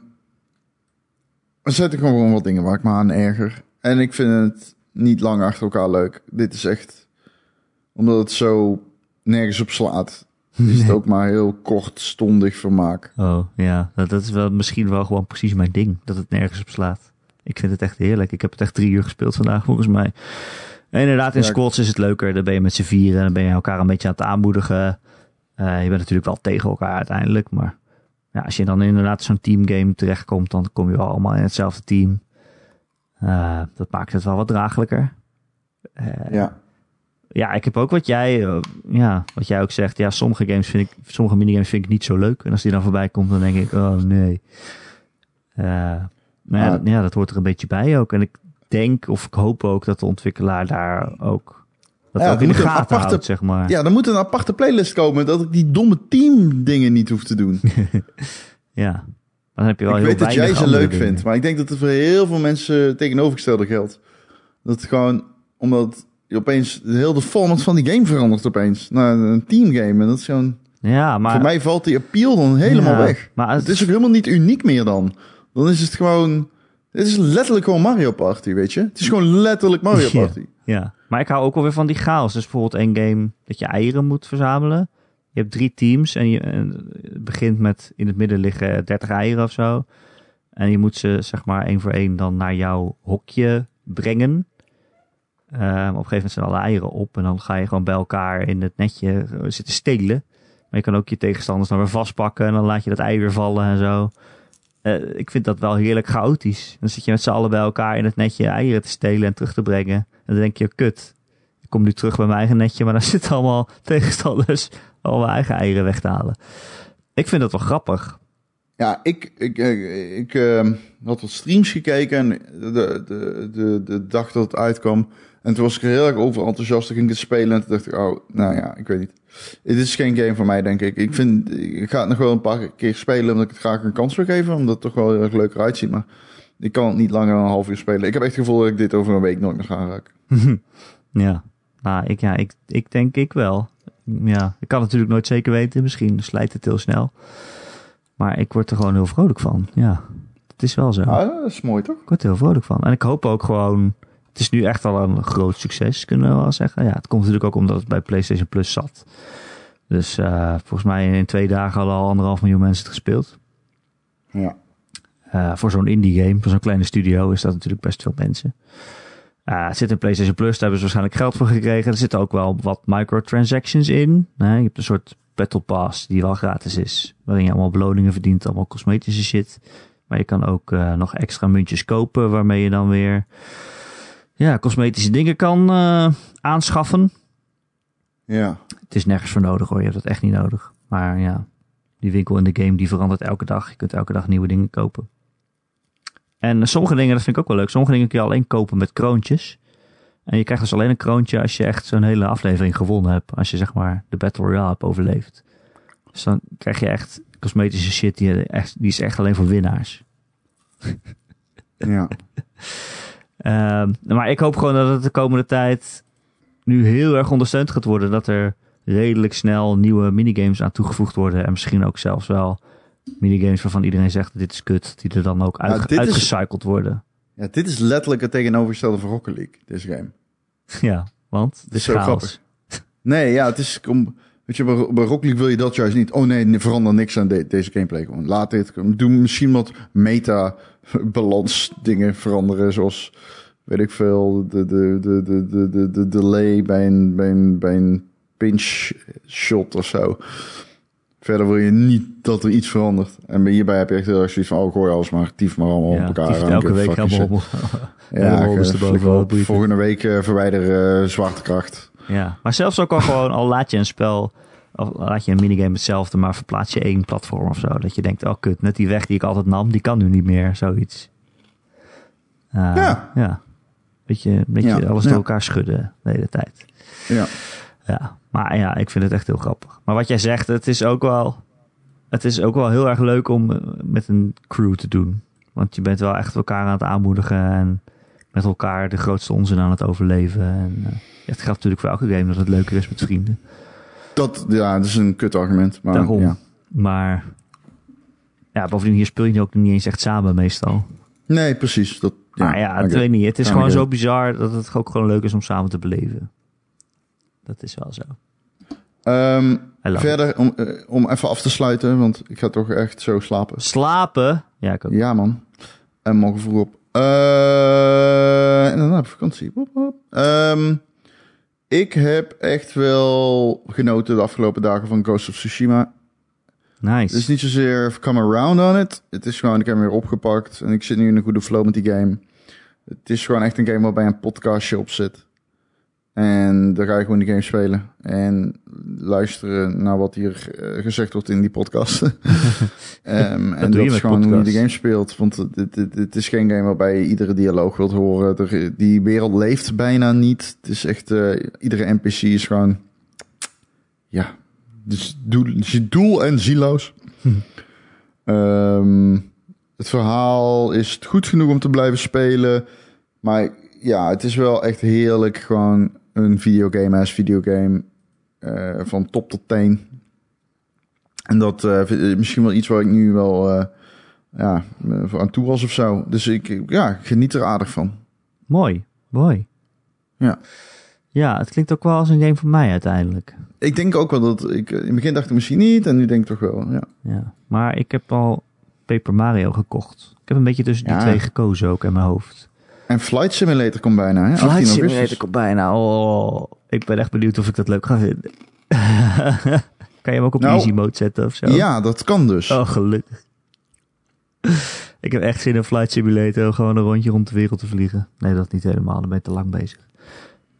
er zitten gewoon wat dingen waar ik me aan erger. En ik vind het niet lang achter elkaar leuk. Dit is echt... Omdat het zo nergens op slaat. Is het ook maar heel kortstondig vermaak. Oh ja, dat, dat is wel misschien wel gewoon precies mijn ding. Dat het nergens op slaat. Ik vind het echt heerlijk. Ik heb het echt drie uur gespeeld vandaag volgens mij. En inderdaad, in Ja, squads is het leuker. Dan ben je met z'n vieren en dan ben je elkaar een beetje aan het aanmoedigen. Eh, je bent natuurlijk wel tegen elkaar uiteindelijk. Maar ja, als je dan inderdaad zo'n teamgame terechtkomt, dan kom je wel allemaal in hetzelfde team. Eh, dat maakt het wel wat draaglijker. Eh, Ja. Ja, ik heb ook wat jij, eh, ja, wat jij ook zegt. Ja, sommige games vind ik, sommige minigames vind ik niet zo leuk. En als die dan voorbij komt, dan denk ik, oh nee. Maar ja, Ah. dat- ja, dat hoort er een beetje bij ook. En ik denk, of ik hoop ook dat de ontwikkelaar daar ook, dat Ja, ook in de gaten aparte- houdt, zeg maar. Ja, er moet een aparte playlist komen dat ik die domme team dingen niet hoef te doen. Ja. Dan heb je wel ik heel weet dat jij ze leuk dingen. vindt, maar ik denk dat het voor heel veel mensen tegenovergestelde geldt. Dat gewoon, omdat opeens, heel de format van die game verandert opeens naar een teamgame. En dat is gewoon, Ja, maar... voor mij valt die appeal dan helemaal Ja, weg. Maar Het is ook helemaal niet uniek meer dan. Dan is het gewoon, het is letterlijk gewoon Mario Party, weet je. Het is gewoon letterlijk Mario. Party. Ja, maar ik hou ook wel weer van die chaos. Dus bijvoorbeeld één game dat je eieren moet verzamelen. Je hebt drie teams en je en het begint met in het midden liggen 30 eieren of zo. En je moet ze zeg maar één voor één dan naar jouw hokje brengen. Ehm, op een gegeven moment zijn alle eieren op en dan ga je gewoon bij elkaar in het netje eh, zitten stelen. Maar je kan ook je tegenstanders dan weer vastpakken en dan laat je dat ei weer vallen en zo. Eh, ik vind dat wel heerlijk chaotisch. Dan zit je met z'n allen bij elkaar in het netje eieren te stelen en terug te brengen. En dan denk je, kut, ik kom nu terug bij mijn eigen netje, maar dan zitten allemaal tegenstanders al mijn eigen eieren weg te halen. Ik vind dat wel grappig. Ja, ik, ik, ik, ehm, had wat streams gekeken en de, de, de, de dag dat het uitkwam. En toen was ik er heel erg over enthousiast. Toen ging ik het spelen en toen dacht ik, oh, nou ja, ik weet niet. Het is geen game voor mij, denk ik. Ik, vind, ik ga het nog wel een paar keer spelen omdat ik het graag een kans wil geven. Omdat het toch wel heel erg leuk eruit ziet. Maar ik kan het niet langer dan een half uur spelen. Ik heb echt het gevoel dat ik dit over een week nooit meer ga raken. ja, nou, ik, ja ik, ik denk ik wel. Ja, ik kan natuurlijk nooit zeker weten. Misschien slijt het heel snel. Maar ik word er gewoon heel vrolijk van. Ja, het is wel zo. Ah, dat is mooi toch? Ik word er heel vrolijk van. En ik hoop ook gewoon... Het is nu echt al een groot succes, kunnen we wel zeggen. Ja, het komt natuurlijk ook omdat het bij PlayStation Plus zat. Dus uh, volgens mij in twee dagen hadden al anderhalf miljoen mensen het gespeeld. Ja. Uh, voor zo'n indie game, voor zo'n kleine studio, is dat natuurlijk best veel mensen. Uh, het zit in PlayStation Plus, daar hebben ze waarschijnlijk geld voor gekregen. Er zitten ook wel wat microtransactions in. Nee, je hebt een soort Battle Pass die wel gratis is. Waarin je allemaal beloningen verdient, allemaal cosmetische shit. Maar je kan ook nog extra muntjes kopen waarmee je dan weer ja, cosmetische dingen kan uh, aanschaffen. Ja. Het is nergens voor nodig hoor, je hebt dat echt niet nodig. Maar ja, die winkel in de game die verandert elke dag. Je kunt elke dag nieuwe dingen kopen. En sommige dingen, dat vind ik ook wel leuk. Sommige dingen kun je alleen kopen met kroontjes. En je krijgt dus alleen een kroontje als je echt zo'n hele aflevering gewonnen hebt. Als je zeg maar de Battle Royale hebt overleefd. Dus dan krijg je echt cosmetische shit die, echt, die is echt alleen voor winnaars. Ja. um, maar ik hoop gewoon dat het de komende tijd nu heel erg ondersteund gaat worden. Dat er redelijk snel nieuwe minigames aan toegevoegd worden. En misschien ook zelfs wel minigames waarvan iedereen zegt dit is kut. Die er dan ook uitgecycled worden. Ja, dit is letterlijk het tegenovergestelde van Rocket League, deze game. Ja, want het is zo grappig. Nee, ja, het is... Om, weet je, bij, bij Rocket League wil je dat juist niet. Oh nee, verander niks aan de, deze gameplay. Gewoon laat dit. Doe misschien wat meta-balans dingen veranderen. Zoals, weet ik veel, de, de, de, de, de, de, de delay bij een, bij een, bij een pinch shot of zo. Verder wil je niet dat er iets verandert. En hierbij heb je echt heel erg zoiets van... oh, gooi alles maar, tief maar allemaal ja, op elkaar. elke week helemaal Ja, ja volgende week uh, verwijder uh, zwaartekracht. Ja, maar zelfs ook al gewoon... al laat je een spel... of laat je een minigame hetzelfde... maar verplaats je één platform of zo. Dat je denkt, oh kut, net die weg die ik altijd nam... die kan nu niet meer, zoiets. Uh, ja. Ja. Beetje, beetje ja. alles door elkaar schudden de hele tijd. Ja. Ja, maar ja, ik vind het echt heel grappig. Maar wat jij zegt, het is ook wel, het is ook wel heel erg leuk om met een crew te doen. Want je bent wel echt elkaar aan het aanmoedigen en met elkaar de grootste onzin aan het overleven. En uh, het geldt natuurlijk voor elke game dat het leuker is met vrienden. Dat, ja, dat is een kut argument. Maar, Daarom. Ja. Maar ja, bovendien hier speel je ook niet eens echt samen meestal. Nee, precies. Dat, ja, maar ja, het, weet niet. Het is Ja, gewoon zo bizar dat het ook gewoon leuk is om samen te beleven. Dat is wel zo. Ehm, verder, om, eh, om even af te sluiten, want ik ga toch echt zo slapen. Slapen? Ja, ik ook. Ja, man. En morgen vroeg op. Eh, en dan heb ik vakantie. Ehm, ik heb echt wel genoten de afgelopen dagen van Ghost of Tsushima. Nice. Het is niet zozeer come around on it. Het is gewoon, ik heb hem weer opgepakt. En ik zit nu in een goede flow met die game. Het is gewoon echt een game waarbij een podcastje op zit. En dan ga je gewoon die game spelen. En luisteren naar wat hier eh, gezegd wordt in die podcast. Ehm, en dat is gewoon hoe je de game speelt. Want het, het, het, het is geen game waarbij je iedere dialoog wilt horen. Er, die wereld leeft bijna niet. Het is echt, eh, iedere NPC is gewoon, ja, dus doel, doel en zieloos. Ehm, het verhaal is goed genoeg om te blijven spelen. Maar ja, het is wel echt heerlijk. Gewoon een videogame als videogame. eh, van top tot teen. En dat vind- misschien wel iets waar ik nu wel ja, voor aan toe was of zo. Dus ik, ja, ik geniet er aardig van. Mooi, mooi. Ja. Ja, het klinkt ook wel als een game voor mij uiteindelijk. Ik denk ook wel dat ik... In het begin dacht ik misschien niet. En nu denk ik toch wel, ja. Ja. Maar ik heb al Paper Mario gekocht. Ik heb een beetje tussen die Ja. twee gekozen ook in mijn hoofd. En Flight Simulator komt bijna, hè? 18 Flight. Simulator komt bijna. Oh, ik ben echt benieuwd of ik dat leuk ga vinden. kan je hem ook op Nou, easy mode zetten of zo? Ja, dat kan dus. Oh, gelukkig. ik heb echt zin in Flight Simulator. Gewoon een rondje rond de wereld te vliegen. Nee, dat niet helemaal. Dan ben je te lang bezig.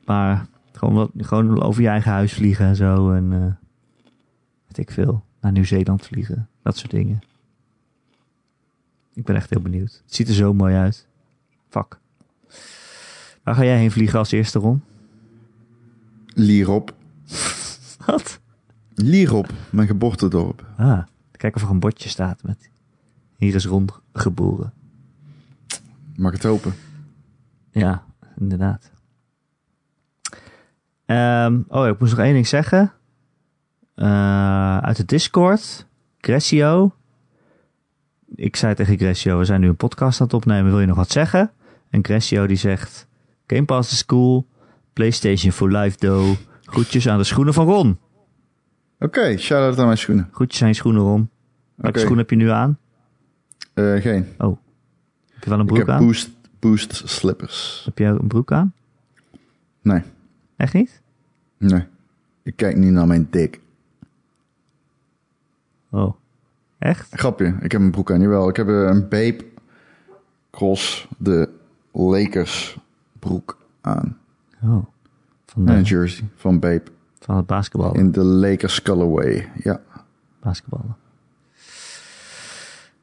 Maar gewoon, wat, gewoon over je eigen huis vliegen en zo. En eh weet ik veel. Naar Nieuw-Zeeland vliegen. Dat soort dingen. Ik ben echt heel benieuwd. Het ziet er zo mooi uit. Fuck. Waar ga jij heen vliegen als eerste, Ron? Lierop. Wat? Lierop, mijn geboortedorp. Ah, kijk of er een bordje staat met... Hier is Ron geboren. Mag het hopen? Ja, inderdaad. Ehm, oh, ik moest nog één ding zeggen. Eh, uit de Discord, Gressio. Ik zei tegen Gressio, we zijn nu een podcast aan het opnemen, wil je nog wat zeggen? En Gressio die zegt, Game Pass is cool, PlayStation for life though. Groetjes aan de schoenen van Ron. Oké, shout-out aan mijn schoenen. Groetjes aan je schoenen, Ron. Welke schoen heb je nu aan? Eh, geen. Heb je wel een Ik broek heb aan? boost, boost slippers. Heb je een broek aan? Nee, Echt niet? nee. Ik kijk niet naar mijn dik. Oh, echt? Grapje, ik heb een broek aan. Jawel, ik heb eh, een Babe Cross de Lakers broek aan. Oh, van, En een de, jersey van Babe van het basketbal. in de Lakers colorway. Ja. basketballen.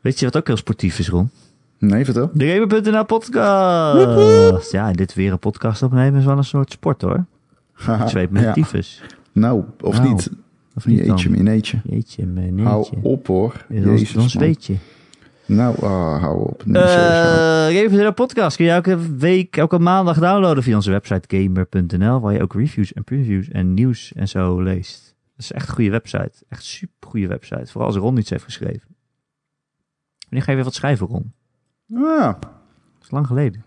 Weet je wat ook heel sportief is, Ron? Nee, vertel. De Gamer.nl podcast. Ja, dit weer een podcast opnemen is wel een soort sport hoor. Zweep met Ja. tyfus. Nou, of Nou, niet. Of niet Jeetje, dan? Jeetje, Hou op hoor. Was- Jezus, Dan man. Nou, ah, hou op. Nee. Eh Gamer.nl podcast kun je elke week, elke maandag downloaden via onze website gamer.nl. Waar je ook reviews en previews en nieuws en zo leest. Dat is echt een goede website. Echt super goede website. Vooral als Ron iets heeft geschreven. Wanneer ga je weer wat schrijven, Ron? Ja. Dat is lang geleden.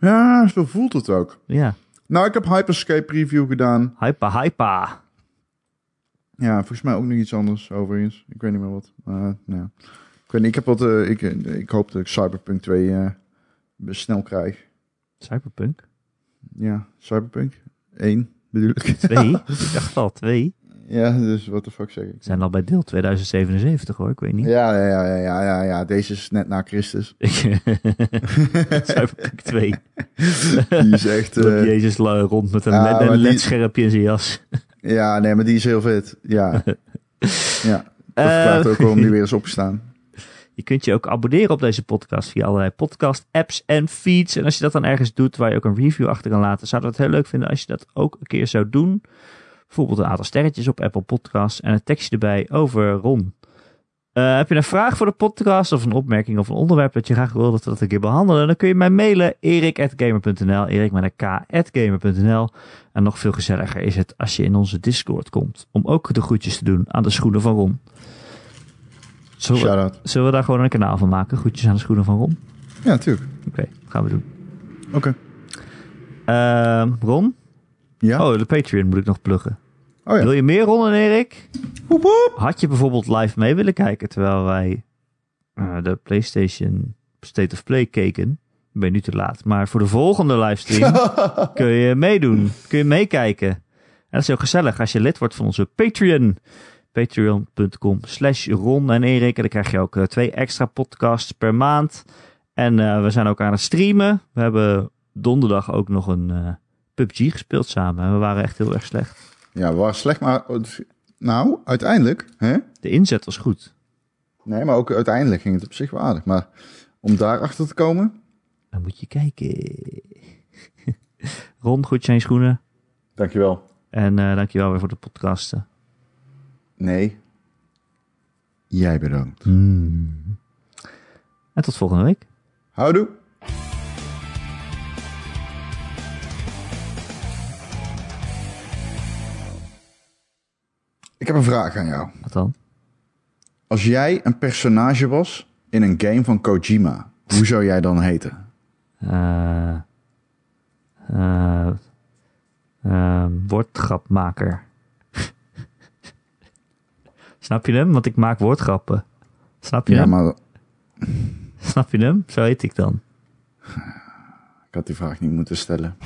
ja, zo voelt het ook. Ja. Nou, ik heb Hyperscape review gedaan. Hypa, hypa. Ja, volgens mij ook nog iets anders overigens. Ik weet niet meer wat. Maar, nou ja. Ik weet niet, ik heb wat... eh, ik, eh, ik hoop dat ik Cyberpunk 2 eh, snel krijg. Cyberpunk? Ja, Cyberpunk 1 bedoel ik. Twee? ik dacht al twee. ja, dus wat de fuck zeg ik? We zijn al bij deel 2077 hoor, ik weet niet. Ja, ja, ja, ja, ja, ja, ja. Deze is net na Christus. Cyberpunk 2. Die is echt... Eh, Jezus rond met een, Ja, led, een ledscherpje in zijn jas. ja, nee, maar die is heel vet. Ja. ja. Dat verklaart ook waarom die weer is opgestaan. Je kunt je ook abonneren op deze podcast via allerlei podcast apps en feeds. En als je dat dan ergens doet waar je ook een review achter kan laten, zouden we het heel leuk vinden als je dat ook een keer zou doen. Bijvoorbeeld een aantal sterretjes op Apple Podcasts en een tekstje erbij over Ron. Eh, heb je een vraag voor de podcast of een opmerking of een onderwerp dat je graag wil dat we dat een keer behandelen? Dan kun je mij mailen erik.gamer.nl, erik met een. En nog veel gezelliger is het als je in onze Discord komt om ook de groetjes te doen aan de schoenen van Ron. Zullen we, Shout-out. Zullen we daar gewoon een kanaal van maken? Groetjes aan de schoenen van Ron? Ja, natuurlijk. Oké, gaan we doen. Oké. Ehm, Ron? Ja? Oh, de Patreon moet ik nog pluggen. Oh ja. Wil je meer Ron en Erik? Woep. Had je bijvoorbeeld live mee willen kijken terwijl wij eh, de PlayStation State of Play keken? Ben nu te laat. Maar voor de volgende livestream kun je meedoen. Kun je meekijken. En dat is heel gezellig als je lid wordt van onze Patreon. Patreon.com slash Ron en Erik. En dan krijg je ook eh, twee extra podcasts per maand. En eh, we zijn ook aan het streamen. We hebben donderdag ook nog een eh, PUBG gespeeld samen. En we waren echt heel erg slecht. Ja, we waren slecht, maar... Nou, uiteindelijk... Hè? De inzet was goed. Nee, maar ook uiteindelijk ging het op zich wel aardig. Maar om daarachter te komen... Dan moet je kijken. Ron, goed zijn schoenen. Dankjewel. En eh dankjewel weer voor de podcasten. Nee. Jij bedankt. En tot volgende week. Houdoe. Ik heb een vraag aan jou. Wat dan? Als jij een personage was in een game van Kojima, hoe zou jij dan heten? Eh, woordgrapmaker. Snap je hem? Want ik maak woordgrappen. Snap je Ja, hem? maar Snap je hem? Zo heet ik dan. ik had die vraag niet moeten stellen.